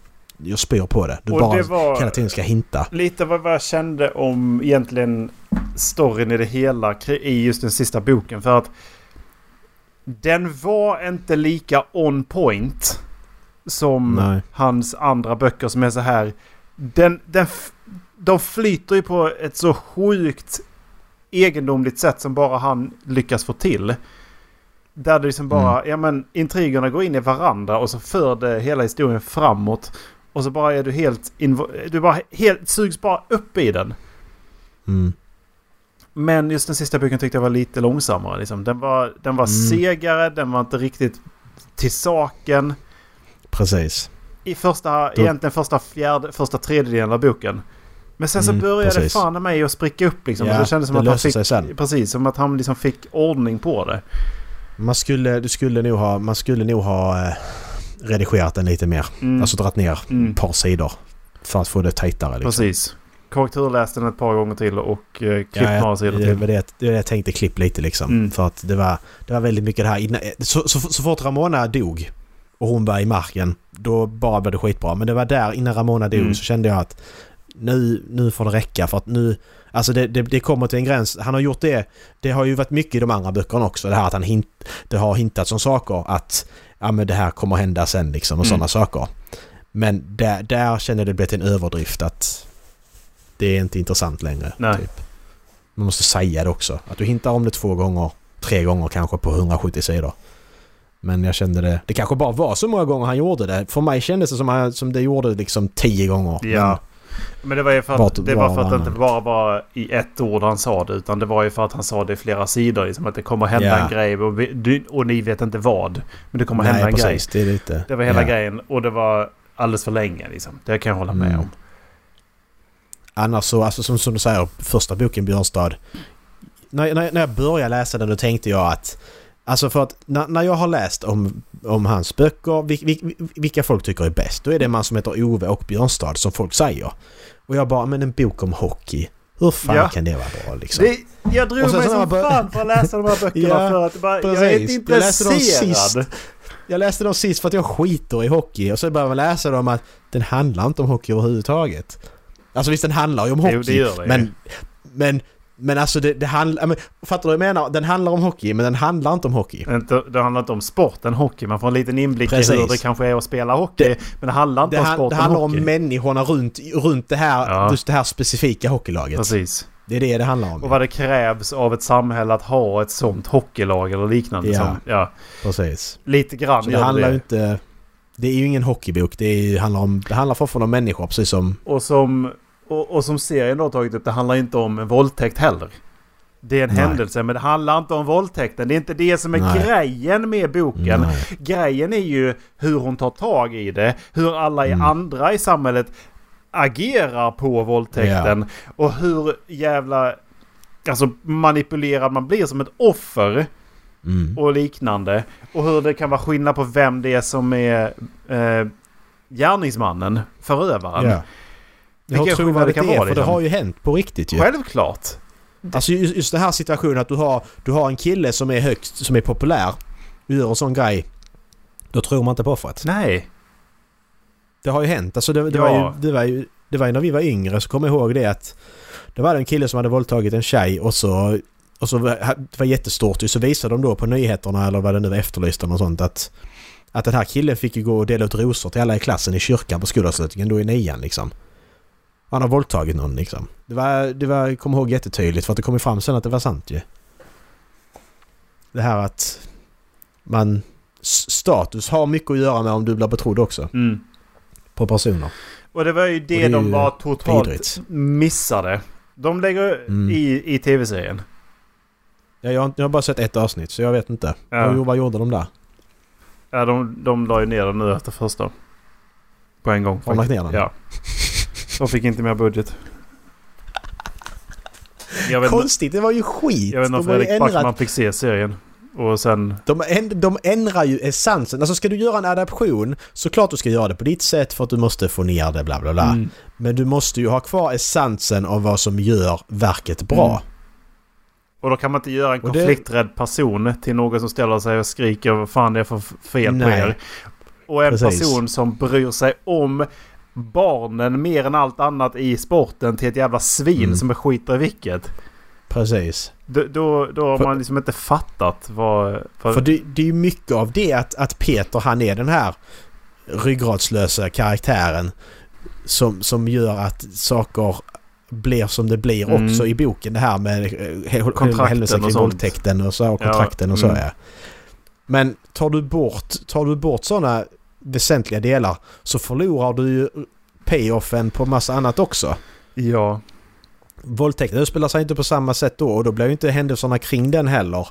jag spyr på det. Du Och bara det var- hela tiden ska hinta. Lite vad jag kände om egentligen storyn i det hela i just den sista boken. För att den var inte lika on point som Nej. hans andra böcker som är så här. Den, den, de flyter ju på ett så sjukt egendomligt sätt som bara han lyckas få till. Där det liksom bara, Mm. ja men intrigerna går in i varandra och så för det hela historien framåt. Och så bara är du helt, du bara helt, sugs bara upp i den. Mm. Men just den sista boken tyckte jag var lite långsammare. Liksom. Den var, den var Mm. segare, den var inte riktigt till saken. Precis. I första, Då- egentligen första, fjärde, första tredjedelen av boken. Men sen så Mm, började precis. fan med mig att spricka upp liksom. Ja, så det kändes som det att han fick... Precis, som att han liksom fick ordning på det. Man skulle, du skulle nog ha, man skulle nog ha eh, redigerat den lite mer. Mm. Alltså dragit ner Mm. ett par sidor. För att få det tajtare liksom. Precis. Korrekturläste den ett par gånger till och eh, klippt Ja, några sidor det, till. var det, det var det jag tänkte klipp lite liksom. Mm. För att det var, det var väldigt mycket det här innan, så, så, så fort Ramona dog och hon var i marken, då bara blev det skitbra. Men det var där innan Ramona dog Mm. så kände jag att nu, nu får det räcka för att nu... Alltså det, det, det kommer till en gräns. Han har gjort det. Det har ju varit mycket i de andra böckerna också. Det här att han hint, det har hintats om saker att ja men det här kommer hända sen liksom och Mm. sådana saker. Men där, där känner det blivit en överdrift att det är inte intressant längre. Nej. Typ. Man måste säga det också. Att du hintar om det två gånger, tre gånger kanske på 170 sidor. Men jag kände det... Det kanske bara var så många gånger han gjorde det. För mig kändes det som, han, som det gjorde liksom tio gånger. Ja. Men det var ju för att, det var för att det inte bara var i ett ord han sa det. Utan det var ju för att han sa det i flera sidor. Liksom att det kommer hända Ja. en grej och, vi, och ni vet inte vad. Men det kommer Men, hända Nej, en grej. precis. Det är lite... Det var hela ja. grejen och det var alldeles för länge liksom. Det kan jag hålla med Mm. om. Annars så, alltså som, som du säger, första boken Björnstad. När, när, när jag började läsa den då tänkte jag att... Alltså för att när, när jag har läst om, om hans böcker, vil, vil, vilka folk tycker är bäst, då är det en man som heter Ove och Björnstad som folk säger. Och jag bara, men en bok om hockey. Hur fan Ja. kan det vara bra liksom? Det, jag drog mig som bör- fan för att läsa de här böckerna Ja, för att bara, jag är inte Jag läste dem intresserad. sist. Jag läste dem sist för att jag skiter i hockey och så började man läsa dem att den handlar inte om hockey överhuvudtaget. Alltså visst den handlar ju om hockey. Jo, det gör det men, men, men alltså det, det handlar... Fattar du vad jag menar? Den handlar om hockey men den handlar inte om hockey. Inte, det handlar inte om sporten hockey. Man får en liten inblick i Precis. hur det kanske är att spela hockey. men det handlar inte Det, om han, sporten det handlar hockey. om människorna runt, runt det här, Ja. just det här specifika hockeylaget. Precis. Det är det det handlar om. Och vad det krävs av ett samhälle att ha ett sånt hockeylag eller liknande. Ja. Som, ja, Precis. lite grann Så det handlar det. inte... Det är ju ingen hockeybok. Det, är, handlar, om, det handlar fortfarande om människor precis som... Och som, och, och som serien då har tagit upp, det handlar inte om en våldtäkt heller. Det är en Nej. händelse, men det handlar inte om våldtäkten. Det är inte det som är Nej. grejen med boken. Nej. Grejen är ju hur hon tar tag i det. Hur alla i Mm. andra i samhället agerar på våldtäkten. Och hur jävla alltså, manipulerad man blir som ett offer Mm. och liknande. Och hur det kan vara skillnad på vem det är som är eh, gärningsmannen, förövaren. Ja. Vilken Hur skillnad det kan det är, vara, för det liksom. har ju hänt på riktigt ju. Självklart. Alltså just, just den här situationen att du har, du har en kille som är högst, som är populär och gör en sån grej. Då tror man inte på offret. Nej. Det har ju hänt. Alltså det, det, Ja. var ju, det, var ju, det var ju när vi var yngre så kommer jag ihåg det att det var en kille som hade våldtagit en tjej och så och så var det var jättestort ju. så visade de då på nyheterna eller vad det nu var efterlyst eller sånt att att den här killen fick ju gå och dela ut rosor till alla i klassen i kyrkan på skolavslutningen då i nian liksom. Han har våldtagit någon liksom. Det var, det var, jag kommer ihåg jättetydligt för att det kom fram sen att det var sant ju. Det här att man... Status har mycket att göra med om du blir betrodd också. Mm. På personer. Och det var ju det, det de bara totalt vidrigt. missade. De lägger Mm. i, i tv-serien. Ja, jag, har, jag har bara sett ett avsnitt så jag vet inte. Ja. Vad, vad gjorde de där? Ja, de, de la ju ner den nu efter första. På en gång. Har de lagt ner den? Ja. De fick inte mer budget. Konstigt, det var ju skit! jag vet inte om Fredrik ändrat, Backman fick se serien. Och sen... de, änd, de ändrar ju essensen. Alltså ska du göra en adaption så klart du ska göra det på ditt sätt för att du måste få ner det bla bla bla. Mm. Men du måste ju ha kvar essensen av vad som gör verket bra. Mm. Och då kan man inte göra en Och det- konflikträdd person till någon som ställer sig och skriker vad fan det är för fel på Nej. er. Och en Precis. person som bryr sig om barnen mer än allt annat i sporten till ett jävla svin Mm. som skiter i vilket. Precis. Då, då, då har För- man liksom inte fattat vad... För, För det, det är ju mycket av det att, att Peter han är den här ryggradslösa karaktären som, som gör att saker blir som det blir Mm. också i boken. Det här med eh, händelsen och kring våldtäkten och så och kontrakten och så mm. ja. Men tar du bort, tar du bort sådana väsentliga delar så förlorar du ju payoffen på massa annat också. Ja. Våldtäkten utspelar sig inte på samma sätt då och då blir ju inte händelserna kring den heller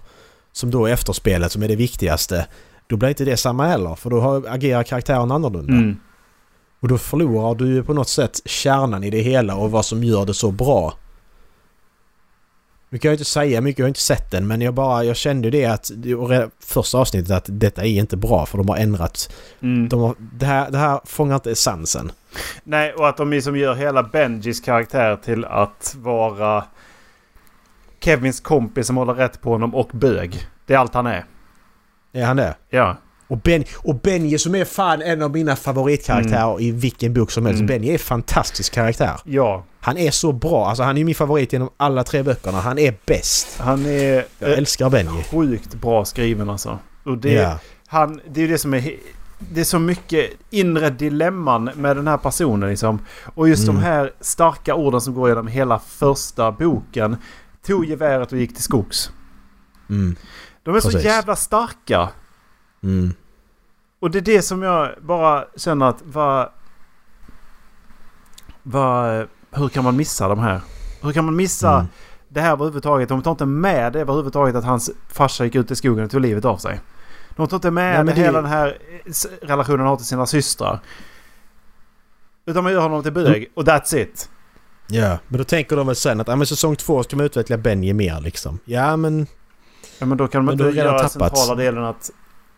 som då är efterspelet som är det viktigaste. Då blir inte det samma heller för då agerar karaktären annorlunda. Mm. Och då förlorar du ju på något sätt kärnan i det hela och vad som gör det så bra. Nu kan jag inte säga mycket, jag har inte sett den men jag bara, jag kände ju det att första avsnittet att detta är inte bra för de har ändrat. Mm. De har, det, här, det här fångar inte essensen. Nej, och att de liksom gör hela Benjis karaktär till att vara Kevins kompis som håller rätt på honom och bög. Det är allt han är. Är han det? Ja. Och, ben, och Benji som är fan en av mina favoritkaraktärer i vilken bok som helst. Mm. Benji är en fantastisk karaktär. Ja. Han är så bra. Alltså han är min favorit genom alla tre böckerna. Han är bäst. Han är Jag älskar Benji. sjukt bra skriven alltså. Och det, Ja. han, det är ju det som är... Det är så mycket inre dilemman med den här personen liksom. Och just Mm. de här starka orden som går genom hela första boken. Tog geväret och gick till skogs. Mm. De är så Precis. jävla starka. Mm. Och det är det som jag bara känner att vad... Vad... Hur kan man missa de här? Hur kan man missa Mm. det här överhuvudtaget? De tar inte med det överhuvudtaget att hans farsa gick ut i skogen och tog livet av sig. De tar inte med Nej, det- hela den här relationen han har till sina systrar. Utan man gör honom till bög och that's it. Ja, men då tänker de väl sen att ja, men säsong två ska man utveckla Benji mer liksom. Ja, men Ja, men då kan Men inte göra tappat. centrala delen att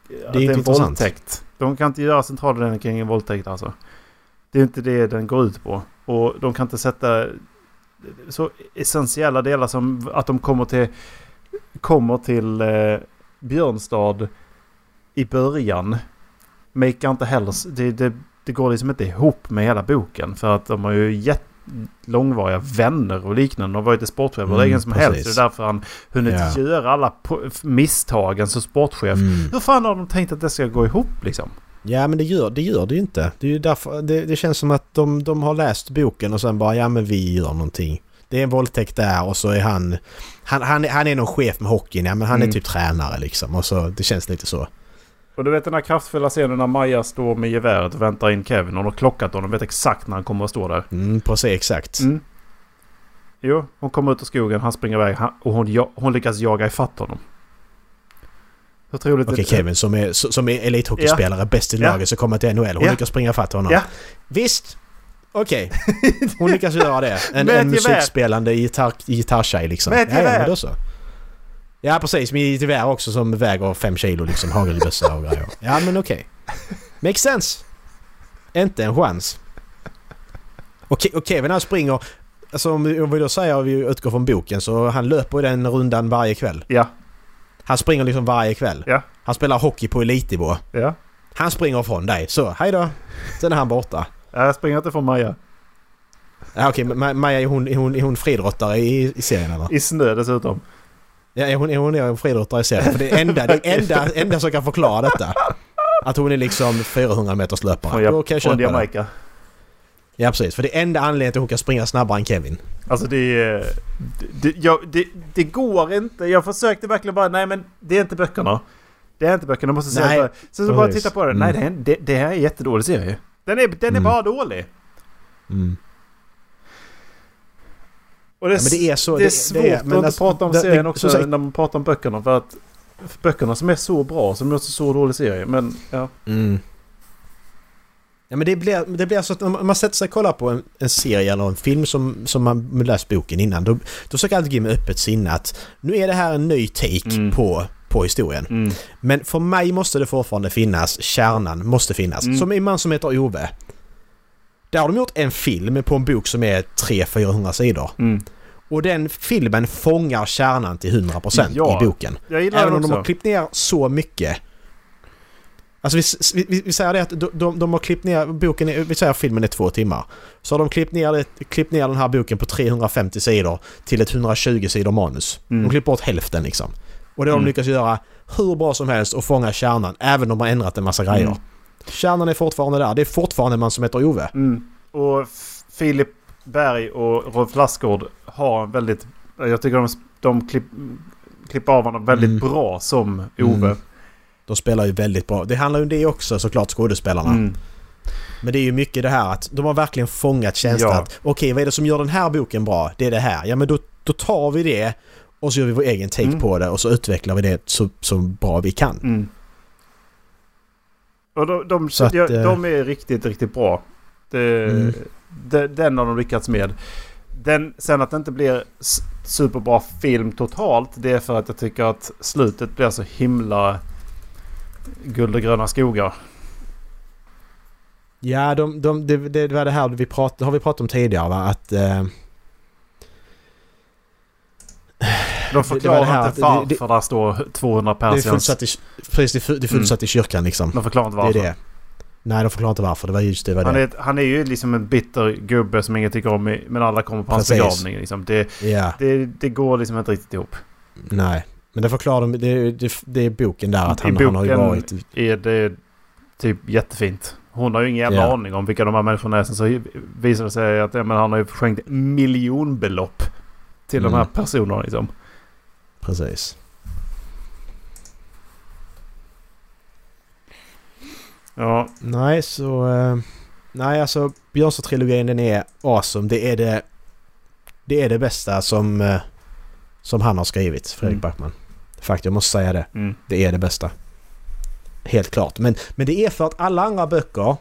det inte är en intressant. våldtäkt. De kan inte göra centrala delen kring en våldtäkt alltså. Det är inte det den går ut på. Och de kan inte sätta så essentiella delar som att de kommer till kommer till eh, Björnstad i början. Make inte heller... Det, det, det går liksom inte ihop med hela boken. För att de har ju jätte långvariga vänner och liknande. De har varit i sportchef och Mm, ingen som precis. helst. Det är därför han hunnit Ja. göra alla misstagen som sportchef. Mm. Hur fan har de tänkt att det ska gå ihop liksom? Ja, men det gör det, gör det ju inte. Det, är ju därför, det, det känns som att de, de har läst boken och sen bara ja men vi gör någonting. Det är en våldtäkt där och så är han... Han, han, är- han är någon chef med hockeyn, ja men han Mm. är typ tränare liksom. Och så, det känns lite så. Och du vet den här kraftfulla scenen när Maja står med geväret och väntar in Kevin. Och de har klockat honom. Vet exakt när han kommer att stå där. Mm, precis, exakt. Mm. Jo, hon kommer ut ur skogen, han springer iväg och hon, ja, hon lyckas jaga ifatt honom. Hur troligt Okej, Kevin som är, som är elithockeyspelare, bäst i Ja. laget, så kommer till NHL. Hon Ja. lyckas springa fatt honom. Ja. Visst! Okej. Hon lyckas göra det. En, en gevär. musikspelande gitarr, gitarrtjej liksom. Med ett ja, ja, gevär. men då så. Ja, precis. Med gevär också som väger fem kilo liksom. Hagelbössa och grejer. Ja, men okej. Makes sense. Inte en chans. Och, och Kevin han springer... Alltså om vi, om vi då säger att vi utgår från boken så han löper ju den rundan varje kväll. Ja, Han springer liksom varje kväll. Ja. Han spelar hockey på elitnivå. ja. Han springer ifrån dig. Så, hej då. Sen är han borta. Jag springer inte från Maja. Ja, okej, Ma- Maja är hon, är hon, är hon friidrottare i, i serien eller? I snö dessutom. Ja, hon, är en friidrottare i serien? För det är enda, det enda, enda som kan förklara detta. Att hon är liksom 400 meters löpare. Från, Då ja, kan jag från köpa det. Jamaica. Ja, precis. För det är enda anledningen till att hon kan springa snabbare än Kevin. Alltså det. Det, jag, det, det går inte. Jag försökte verkligen bara, nej men det är inte böckerna. Det är inte böckerna, jag måste säga Nej. Sen så bara titta på den. Mm. Nej, det, det här är en jättedålig serie. Den är, den är Mm. bara dålig. Mm. Och det, är Ja, men det är så... det är svårt men att inte alltså, prata om det- serien det- också sagt- när man pratar om böckerna. För att för böckerna som är så bra, som är också så dålig serie. Men ja. Mm. Ja men det blir, det blir så att om man sätter sig och kollar på en, en serie eller en film som, som man läst boken innan. Då, då försöker jag alltid ge med öppet sinne att nu är det här en ny take Mm. på, på historien. Men för mig måste det fortfarande finnas, kärnan måste finnas. Mm. Som i Man som heter Ove. Där har de gjort en film på en bok som är 300-400 sidor. Mm. Och den filmen fångar kärnan till 100% Ja, i boken. Jag gillar Även om de har klippt ner så mycket. Alltså vi, vi, vi säger det att de, de, de har klippt ner boken, vi säger filmen är två timmar. Så har de klippt ner, det, klippt ner den här boken på 350 sidor till ett 120 sidor manus. Mm. De klippt bort hälften liksom. Och det har Mm. de lyckats göra hur bra som helst och fånga kärnan även om de har ändrat en massa grejer. Mm. Kärnan är fortfarande där. Det är fortfarande man som heter Ove. Mm. Och Filip Berg och Rolf Lassgård har en väldigt... Jag tycker de, de klipp, klipper av honom väldigt Mm. bra som Ove. Mm. De spelar ju väldigt bra. Det handlar ju om det också såklart, skådespelarna. Mm. Men det är ju mycket det här att de har verkligen fångat känslan Ja. att okej, vad är det som gör den här boken bra? Det är det här. Ja, men då, då tar vi det och så gör vi vår egen take Mm. på det och så utvecklar vi det så, så bra vi kan. Och de, de, Så att, eh, de är riktigt, riktigt bra. Det, Mm. det, den har de lyckats med. Den, sen att det inte blir superbra film totalt. Det är för att jag tycker att slutet blir så himla guld och gröna skogar. Ja, de, de, det, det var det här vi prat, har vi pratat om tidigare va? Att... Eh, De förklarar det här inte varför det- där står 200 det är fullsatt i, precis, det är det är fullsatt i kyrkan liksom. De förklarar inte Det är varför. det. Nej, de förklarar inte varför. Det var just det. Var Han det. är, han är ju liksom en bitter gubbe som ingen tycker om. Men alla kommer på hans begravning. Liksom. Det, Ja, det, det går liksom inte riktigt ihop. nej. Men det förklarar de. Det, det, det är boken där att I han, han har ju boken- varit... är det typ jättefint. Hon har ju ingen jävla Ja. aning om vilka de här människorna är. Sen så visar det sig att ja, men han har ju skänkt miljonbelopp till de Mm. här personerna liksom. Precis. Ja, Nej, så... eh, nej, alltså Björnstad-trilogin den är awesome. Det är det... Det är det bästa som... eh, som han har skrivit, Fredrik Mm. Backman. Faktiskt, jag måste säga det. mm. Det är det bästa. Helt klart. Men, men det är för att alla andra böcker...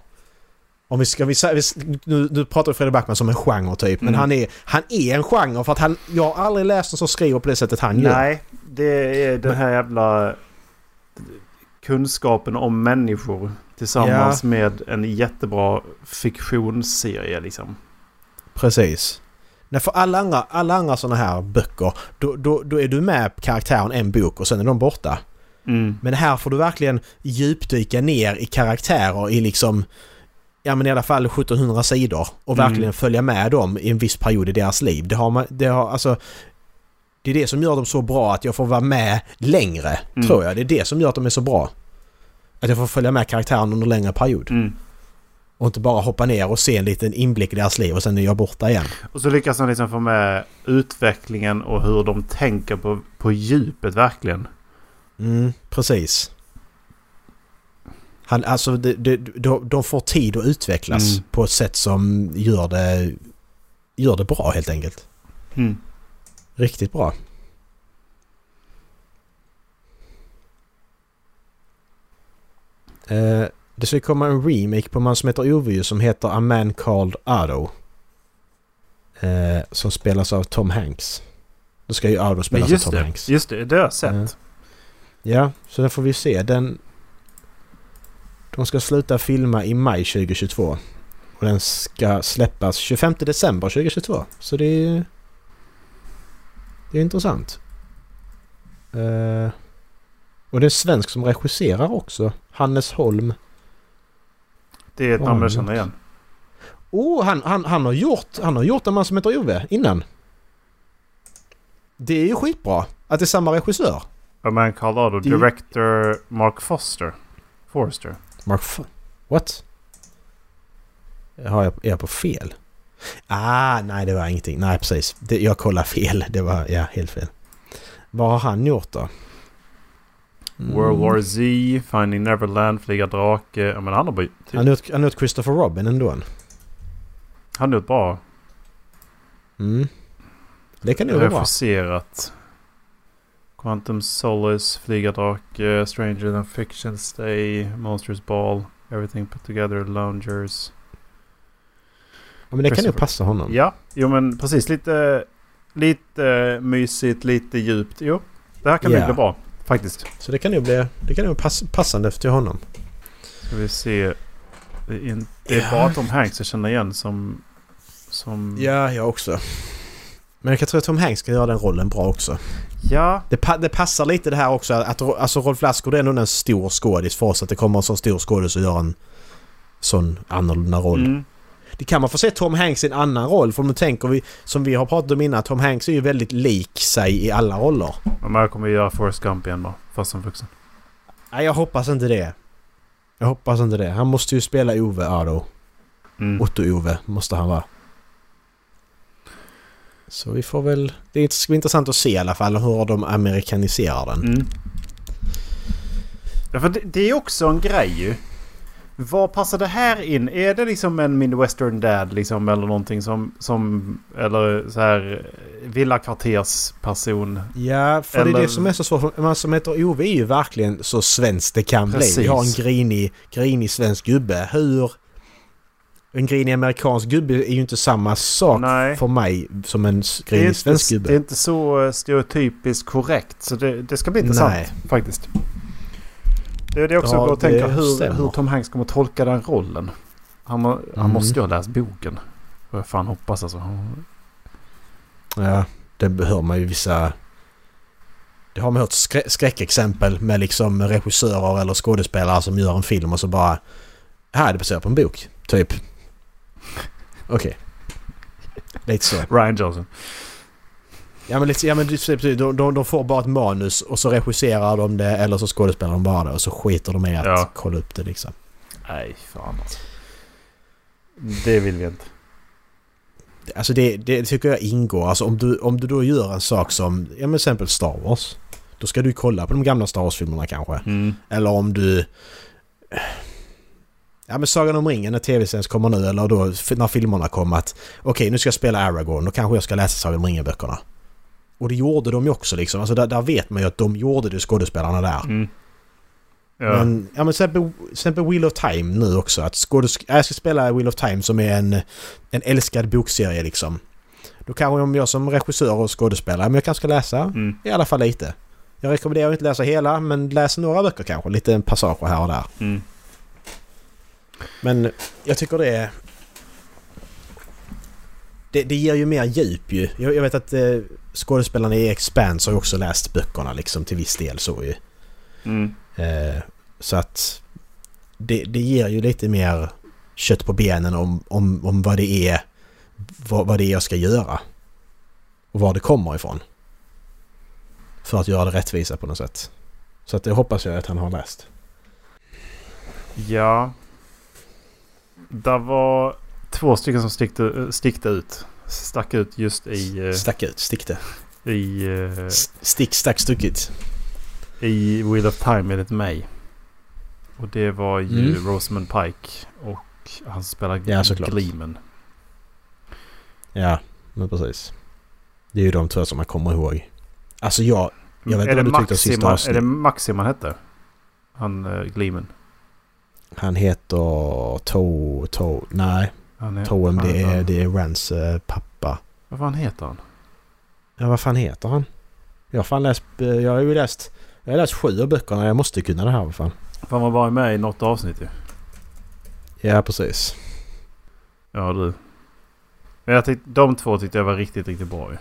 Om vi ska... Vi, vi, nu, nu pratar Fredrik Backman som en genre typ. Men Mm. han är, han är en genre för att han... Jag har aldrig läst någon som skriver på det sättet han gör. Nej, det är den här jävla kunskapen om människor tillsammans med en jättebra fiktionsserie liksom. Precis. Nej, för alla andra, alla andra sådana här böcker, då, då, då är du med karaktären en bok och sen är de borta. Mm. Men här får du verkligen djupdyka ner i karaktärer i liksom, ja men i alla fall 1700 sidor och Mm. verkligen följa med dem i en viss period i deras liv. Det har man, det har alltså... Det är det som gör dem så bra att jag får vara med längre, Mm. tror jag. Det är det som gör att de är så bra. Att jag får följa med karaktären under en längre period. Mm. Och inte bara hoppa ner och se en liten inblick i deras liv och sen är jag borta igen. Och så lyckas han liksom få med utvecklingen och hur de tänker på, på djupet verkligen. Mm, precis. Han, alltså, det, det, de, de får tid att utvecklas Mm. på ett sätt som gör det, gör det bra helt enkelt. Mm. Riktigt bra. Eh, det ska komma en remake på en man som heter Ove som heter A Man Called Otto. Eh, som spelas av Tom Hanks. Då ska ju Otto spelas av Tom det, Hanks. just det, det har jag sett. Mm. Ja, så den får vi se. Den... De ska sluta filma i maj 2022. Och den ska släppas 25 december 2022. Så det är... Det är intressant. Eh, och det är en svensk som regisserar också. Hannes Holm. Det är ett namn jag känner igen. Oh, han, han, han, har gjort, han har gjort en man som heter Ove innan. Det är ju skitbra att det är samma regissör. A man är ju- Director Mark Foster. Forster. Mark F- What? Har jag, är jag på fel? Ah, nej det var ingenting. Nej precis. Det, jag kollar fel. Det var, ja, helt fel. Vad har han gjort då? Mm. World War Z, Finding Neverland, Flyga Drake. Ja men han har, Han har gjort, han har gjort Christopher Robin ändå. han har gjort bra. Mm. Det kan nog vara bra. Regisserat. Quantum Solace, Flyga Drake, Stranger Than Fiction, Stay, Monsters Ball, Everything Put Together, Loungers. Ja, men det kan Christopher. passa honom. Ja, jo men precis. Lite, lite mysigt, lite djupt. Jo, det här kan nog bli bra. Faktiskt. Så det kan nog bli det kan nog pass, passande till honom. Ska vi se. Det är, in, det är Ja. bara Tom Hanks jag känner igen som... som Ja, jag också. Men jag kan tro att Tom Hanks ska göra den rollen bra också. Ja. Det, pa- det passar lite det här också att alltså Rolf Lassgård är ändå en stor skådis för oss att det kommer en sån stor skådis och gör en sån annorlunda roll. Mm. Det kan man få se Tom Hanks i en annan roll för om du tänker vi, som vi har pratat om innan, Tom Hanks är ju väldigt lik sig i alla roller. Men jag kommer göra Forrest Gump igen bara. Fast som vuxen. Nej, jag hoppas inte det. Jag hoppas inte det. Han måste ju spela Ove Ardo. Mm. Otto-Ove måste han vara. Så vi får väl... Det ska bli intressant att se i alla fall hur de amerikaniserar den. Mm. Ja, för det, det är också en grej ju. Vad passar det här in? Är det liksom en Midwestern Dad liksom eller någonting som... som eller så här villakvartersperson? Ja, för det är Eller- det som är så svårt. Man som heter Ove är ju verkligen så svenskt det kan Precis. bli. Vi har en grinig, grinig svensk gubbe. Hur... En grinig amerikansk gubbe är ju inte samma sak Nej. för mig som en grinig svensk gubbe. det är inte så eh, stereotypiskt korrekt. Så det, det ska bli intressant Nej. faktiskt. Det är det också Ja, jag går och tänker hur, hur Tom Hanks kommer tolka den rollen. Han, han Mm. måste ju ha läst boken. Får jag fan hoppas alltså. Ja, det hör man ju vissa... Det har man hört skrä- skräckexempel med liksom regissörer eller skådespelare som gör en film och så bara... Här är det baserat på en bok. Typ. Okej. Lite så. Ryan Johnson. Ja men, lite, ja, men de, de, de får bara ett manus och så regisserar de det eller så skådespelar de bara det och så skiter de i att Ja. kolla upp det liksom. Nej, fan alltså. Det vill vi inte. Alltså det, det tycker jag ingår. Alltså om du, om du då gör en sak som, ja men exempel Star Wars. Då ska du kolla på de gamla Star Wars-filmerna kanske. Mm. Eller om du... Ja men Sagan om ringen när tv-serien kommer nu eller då när filmerna kom att okej nu ska jag spela Aragorn, då kanske jag ska läsa Sagan om ringen-böckerna. Och det gjorde de ju också liksom. Alltså där, där vet man ju att de gjorde det skådespelarna där. Mm. Ja. Men, ja men till exempel, Wheel of Time nu också. Att skådes- jag ska spela Wheel of Time som är en, en älskad bokserie liksom. Då kanske om jag som regissör och skådespelare, men jag kanske ska läsa Mm. i alla fall lite. Jag rekommenderar inte att läsa hela, men läs några böcker kanske. Lite passager här och där. Mm. Men jag tycker det är... Det, det ger ju mer djup ju. Jag, jag vet att eh, skådespelarna i Expanse har ju också läst böckerna liksom till viss del så ju. Mm. Eh, så att det, det ger ju lite mer kött på benen om, om, om vad det är vad, vad det är jag ska göra. Och var det kommer ifrån. För att göra det rättvisa på något sätt. Så att det hoppas jag att han har läst. Ja. Det var två stycken som stickte, stickte ut. Stack ut just i... eh, Stack ut, stick det. I, eh, S- Stick, stack, stuckit. i Wheel of Time enligt mig. Och det var ju Mm. Rosamund Pike och han spelar Ja. Gleeman. Ja, men precis. Det är ju de två som man kommer ihåg. Alltså jag... Jag vet inte vad du tyckte om sista Maxima, är det Maxim han hette? Han uh, Gleeman. Han heter To... To... Nej. Är, Toem det han- är, det är Rans eh, pappa. Vad fan heter han? Ja, vad fan heter han? Jag har fan läst... eh, Jag har ju läst... Jag har läst sju av böckerna. Jag måste kunna det här vad fan. Han var bara med i något avsnitt ju. Ja, precis. Ja du. Men jag tyckte, de två tyckte jag var riktigt, riktigt bra ju.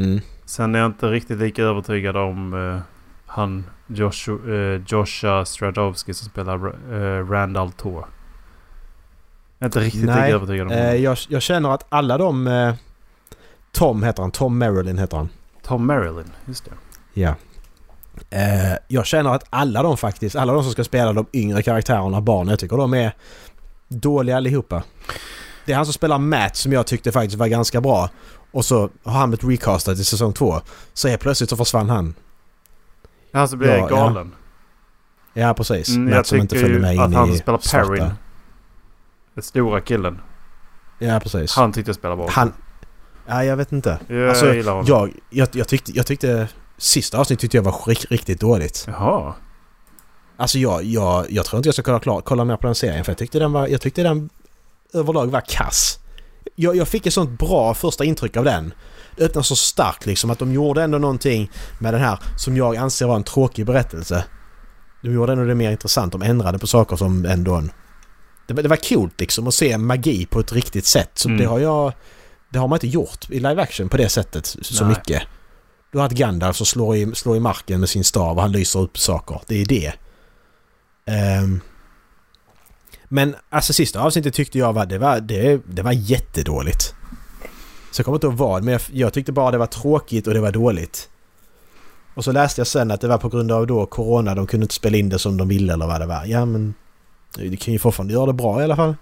Mm. Sen är jag inte riktigt lika övertygad om eh, han Joshua, eh, Joshua Stradowski som spelar uh, Randall Tor. Jag är inte riktigt Nej, lika övertygad om Eh, honom. jag, jag känner att alla de... Eh, Tom heter han. Tom Marilyn heter han. Tom Marilyn, just det. Ja. Eh, jag känner att alla de faktiskt, alla de som ska spela de yngre karaktärerna, barnen, jag tycker de är dåliga allihopa. Det är han som spelar Matt som jag tyckte faktiskt var ganska bra. Och så har han blivit recastad i säsong två. Så helt plötsligt så försvann han. Han som blev Ja, galen. Ja precis. Mm, Matt jag som inte tycker följer ju med att han spelar svarta. Perrin. Den stora killen. Ja precis. Han tyckte jag spelade bra. Han... Ja jag vet inte. Jag alltså, gillar honom. Jag, jag, jag, tyckte, jag tyckte... Sista avsnittet tyckte jag var rik, riktigt dåligt. Jaha. Alltså jag, jag, jag tror inte jag ska kunna klara, kolla mer på den serien för jag tyckte den var... Jag tyckte den överlag var kass. Jag, jag fick ett sånt bra första intryck av den. Det öppnade så starkt liksom att de gjorde ändå någonting med den här som jag anser var en tråkig berättelse. De gjorde ändå det mer intressant. De ändrade på saker som ändå... En, det, var- det var coolt liksom att se magi på ett riktigt sätt. Så Mm. det har jag... Det har man inte gjort i live action på det sättet så Nej. mycket. Du har ett Gandalf som slår i, slår i marken med sin stav och han lyser upp saker. Det är det. Ehm, men alltså sista avsnittet tyckte jag var... Det var, det, det var jättedåligt. Så jag kommer inte ihåg vad, men jag, jag tyckte bara det var tråkigt och det var dåligt. Och så läste jag sen att det var på grund av då Corona, de kunde inte spela in det som de ville eller vad det var. Ja men... Det kan ju fortfarande göra det bra i alla fall.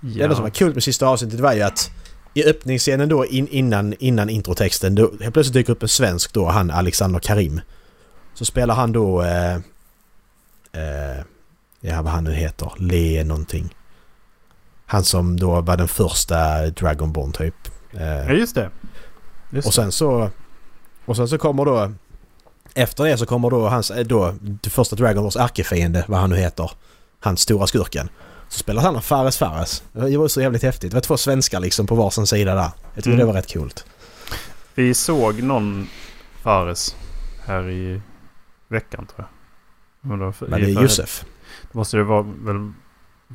Det Ja. enda som var kul med sista avsnittet var ju att i öppningsscenen då in, innan, innan introtexten, då helt plötsligt dyker upp en svensk då, han Alexander Karim. Så spelar han då... Eh, eh, ja, vad han nu heter. Le någonting. Han som då var den första Dragonborn typ. Eh, Ja, just det. Just och sen så... Och sen så kommer då... Efter det så kommer då hans... eh, Då, det första Dragonborns ärkefiende, vad han nu heter. Han stora skurken. Så spelar han Fares Fares. Det var så jävligt häftigt. Det var två svenskar liksom på varsin sida där. Jag tycker Mm. det var rätt coolt. Vi såg någon Fares här i veckan tror jag. Men det är Josef. Det måste det vara, väl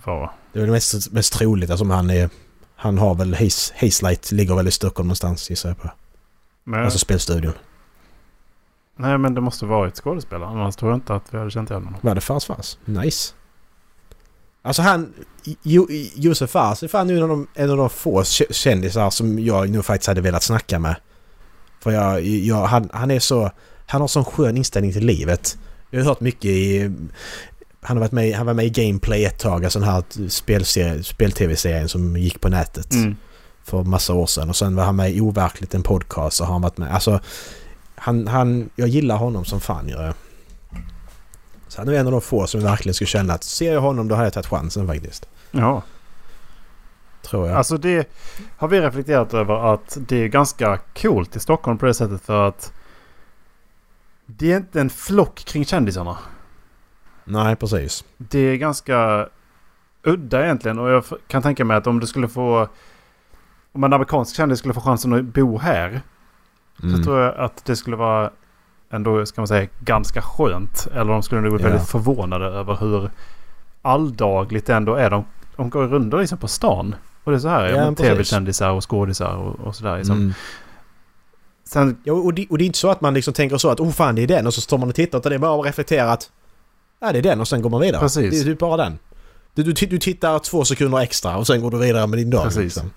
vara. Det är väl mest, mest troligt eftersom han är... Han har väl... Haze, Hazelight ligger väl i Stockholm någonstans gissar jag på. Men, Alltså spelstudion. nej men det måste vara ett skådespelare. Annars tror jag inte att vi hade känt igen honom. Var det Fars Fars? Nice. Alltså han... Jo, Josef Fars är fan nu en av de, en av de få kä- kändisar som jag nog faktiskt hade velat snacka med. För jag, jag, han, han är så... Han har sån skön inställning till livet. Jag har hört mycket i... Han, har varit med, han var med i Gameplay ett tag, alltså den här spelserie- spel-tv-serien som gick på nätet Mm. för massa år sedan. Och sen var han med i Overkligt, en podcast, och har han varit med. Alltså, han, han, jag gillar honom som fan gör jag. Så han är en av de få som verkligen skulle känna att ser jag honom då har jag tagit chansen faktiskt. Ja. Tror jag. Alltså det har vi reflekterat över att det är ganska coolt i Stockholm på det sättet för att det är inte en flock kring kändisarna. Nej, precis. Det är ganska udda egentligen och jag kan tänka mig att om du skulle få om en amerikansk kändis skulle få chansen att bo här Mm. så tror jag att det skulle vara ändå, ska man säga, ganska skönt. Eller de skulle nog bli Ja. väldigt förvånade över hur alldagligt det ändå är. De, de går runt liksom på stan. Och det är så här, Ja, tv-kändisar och skådisar och, och sådär. Liksom. Mm. Sen, Ja, och det, och det är inte så att man liksom tänker så att oh fan det är den och så står man och tittar och det är bara att reflektera att ja det är den och sen går man vidare. Precis. Det är typ bara den. Du, du, du tittar två sekunder extra och sen går du vidare med din dag. Precis. Liksom.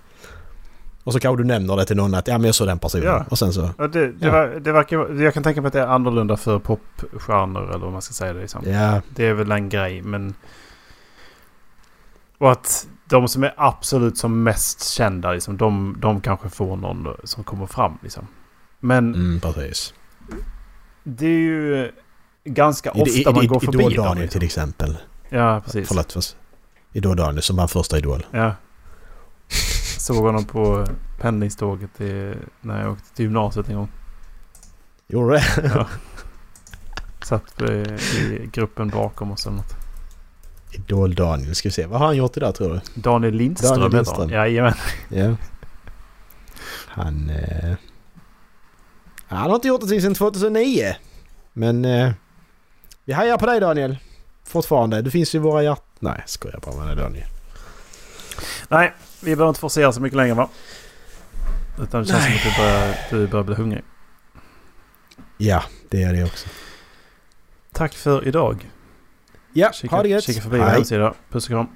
Och så kanske du nämner det till någon att ja men jag såg den personen. Ja. Och sen så... ja, det, det, Ja. Var, det verkar, jag kan tänka mig att det är annorlunda för popstjärnor eller vad man ska säga det. Liksom. Ja, Det är väl en grej men... Och att de som är absolut som mest kända, liksom, de, de kanske får någon som kommer fram. Liksom. Men mm, precis. det är ju ganska I- ofta i- man i- går förbi Idol dem. Daniel till exempel. Ja, precis. Förlåt. Fast Idol Daniel som var första Idol. Ja. Såg honom på pendlingståget i, när jag åkte till gymnasiet en gång. Gjorde det? Ja. Satt i, i gruppen bakom oss eller något. Idol Daniel. Ska vi se. Vad har han gjort idag tror du? Daniel Lindström Daniel heter Lindström. han. Jajamän. Ja. Han... Eh... Han har inte gjort någonting sedan 2009. Men... Eh... Vi hejar på dig Daniel. Fortfarande. Du finns i våra hjärtan. Nej, jag skojar bara med dig Daniel. Nej, vi behöver inte forcera så mycket längre va? Utan det känns Nej. som att du börjar, du börjar bli hungrig. Ja, det är det också. Tack för idag. Ja, Kika, ha det gött. kika förbi vår hemsida. Puss och kram.